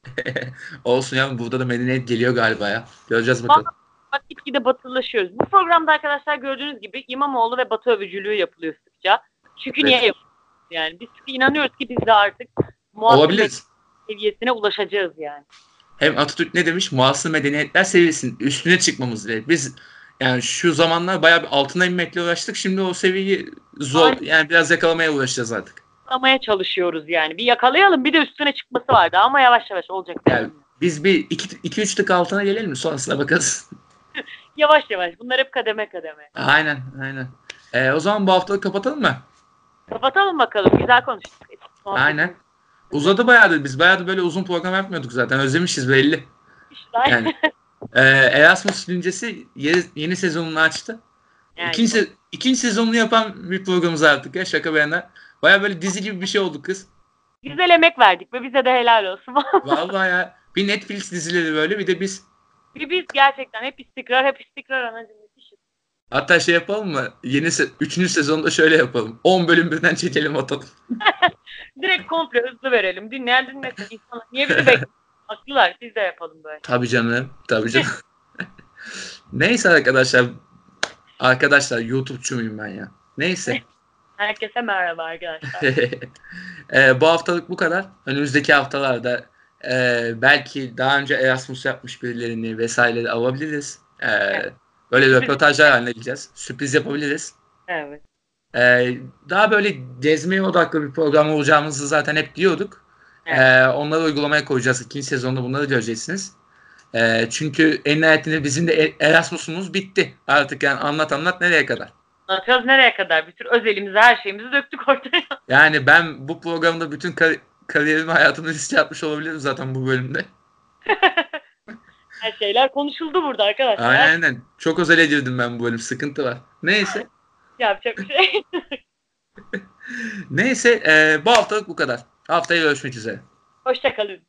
Olsun ya burada da medeniyet geliyor galiba ya. Göreceğiz bakalım. Bak gitgide batılılaşıyoruz. Bu programda arkadaşlar gördüğünüz gibi İmamoğlu ve Batı övücülüğü yapılıyor sıkça. Çünkü Evet. niye yapılıyor? Yani biz çünkü inanıyoruz ki biz de artık Olabiliriz. seviyesine ulaşacağız yani. Hem Atatürk ne demiş? Muasır medeniyetler seviyesinin üstüne çıkmamız diye. Biz yani şu zamanlar bayağı bir altına inmekle uğraştık. Şimdi o seviyeyi zor Aynen. yani biraz yakalamaya uğraşacağız artık. Yakalamaya çalışıyoruz yani. Bir yakalayalım bir de üstüne çıkması vardı ama yavaş yavaş olacak. Yani biz bir 2-3 tık altına gelelim mi? Sonrasına bakarız. Yavaş yavaş. Bunlar hep kademe kademe. aynen aynen. Ee, o zaman bu haftalık kapatalım mı? Kapatalım bakalım. Güzel konuştuk. Aynen. Uzadı bayağıdır. Biz bayağıdır böyle uzun program yapmıyorduk zaten. Özlemişiz belli. İşte, Yani e, Erasmus Lincesi yeni, yeni sezonunu açtı. yani İkinci, se- ikinci sezonunu yapan bir programımız artık ya şaka yana. Baya böyle dizi gibi bir şey oldu kız. güzel emek verdik ve bize de helal olsun. Vallahi ya. Bir Netflix dizileri böyle bir de biz. Bir biz gerçekten hep istikrar, hep istikrar anacım. Hatta şey yapalım mı? Yeni se- üçüncü sezonda şöyle yapalım. 10 bölüm birden çekelim atalım. Direkt komple hızlı verelim. Dinleyen dinlesin. İnsanlar niye bizi bekliyor? Haklılar. Biz de yapalım böyle. Tabii canım. Tabii canım. Neyse arkadaşlar. Arkadaşlar YouTube'cu muyum ben ya? Neyse. Herkese merhaba arkadaşlar. Ee, bu haftalık bu kadar. Önümüzdeki haftalarda e, belki daha önce Erasmus yapmış birilerini vesaire alabiliriz. Ee, böyle röportajlar haline geleceğiz. Sürpriz yapabiliriz. evet. Ee, daha böyle gezmeye odaklı bir program olacağımızı zaten hep diyorduk. Evet. Ee, onları uygulamaya koyacağız. İkinci sezonda bunları göreceksiniz. Ee, çünkü en nihayetinde bizim de E- Erasmus'umuz bitti. Artık yani anlat anlat nereye kadar. Anlatıyoruz nereye kadar? Bütün özelimizi, her şeyimizi döktük ortaya. Yani ben bu programda bütün kar- kariyerimi hayatımı riske atmış olabilirim zaten bu bölümde. Her şeyler konuşuldu burada arkadaşlar. Aynen aynen. Çok özel edildim ben bu bölüm. Sıkıntı var. Neyse. Yapacak bir şey. Neyse. e, bu haftalık bu kadar. Haftaya görüşmek üzere. Hoşçakalın.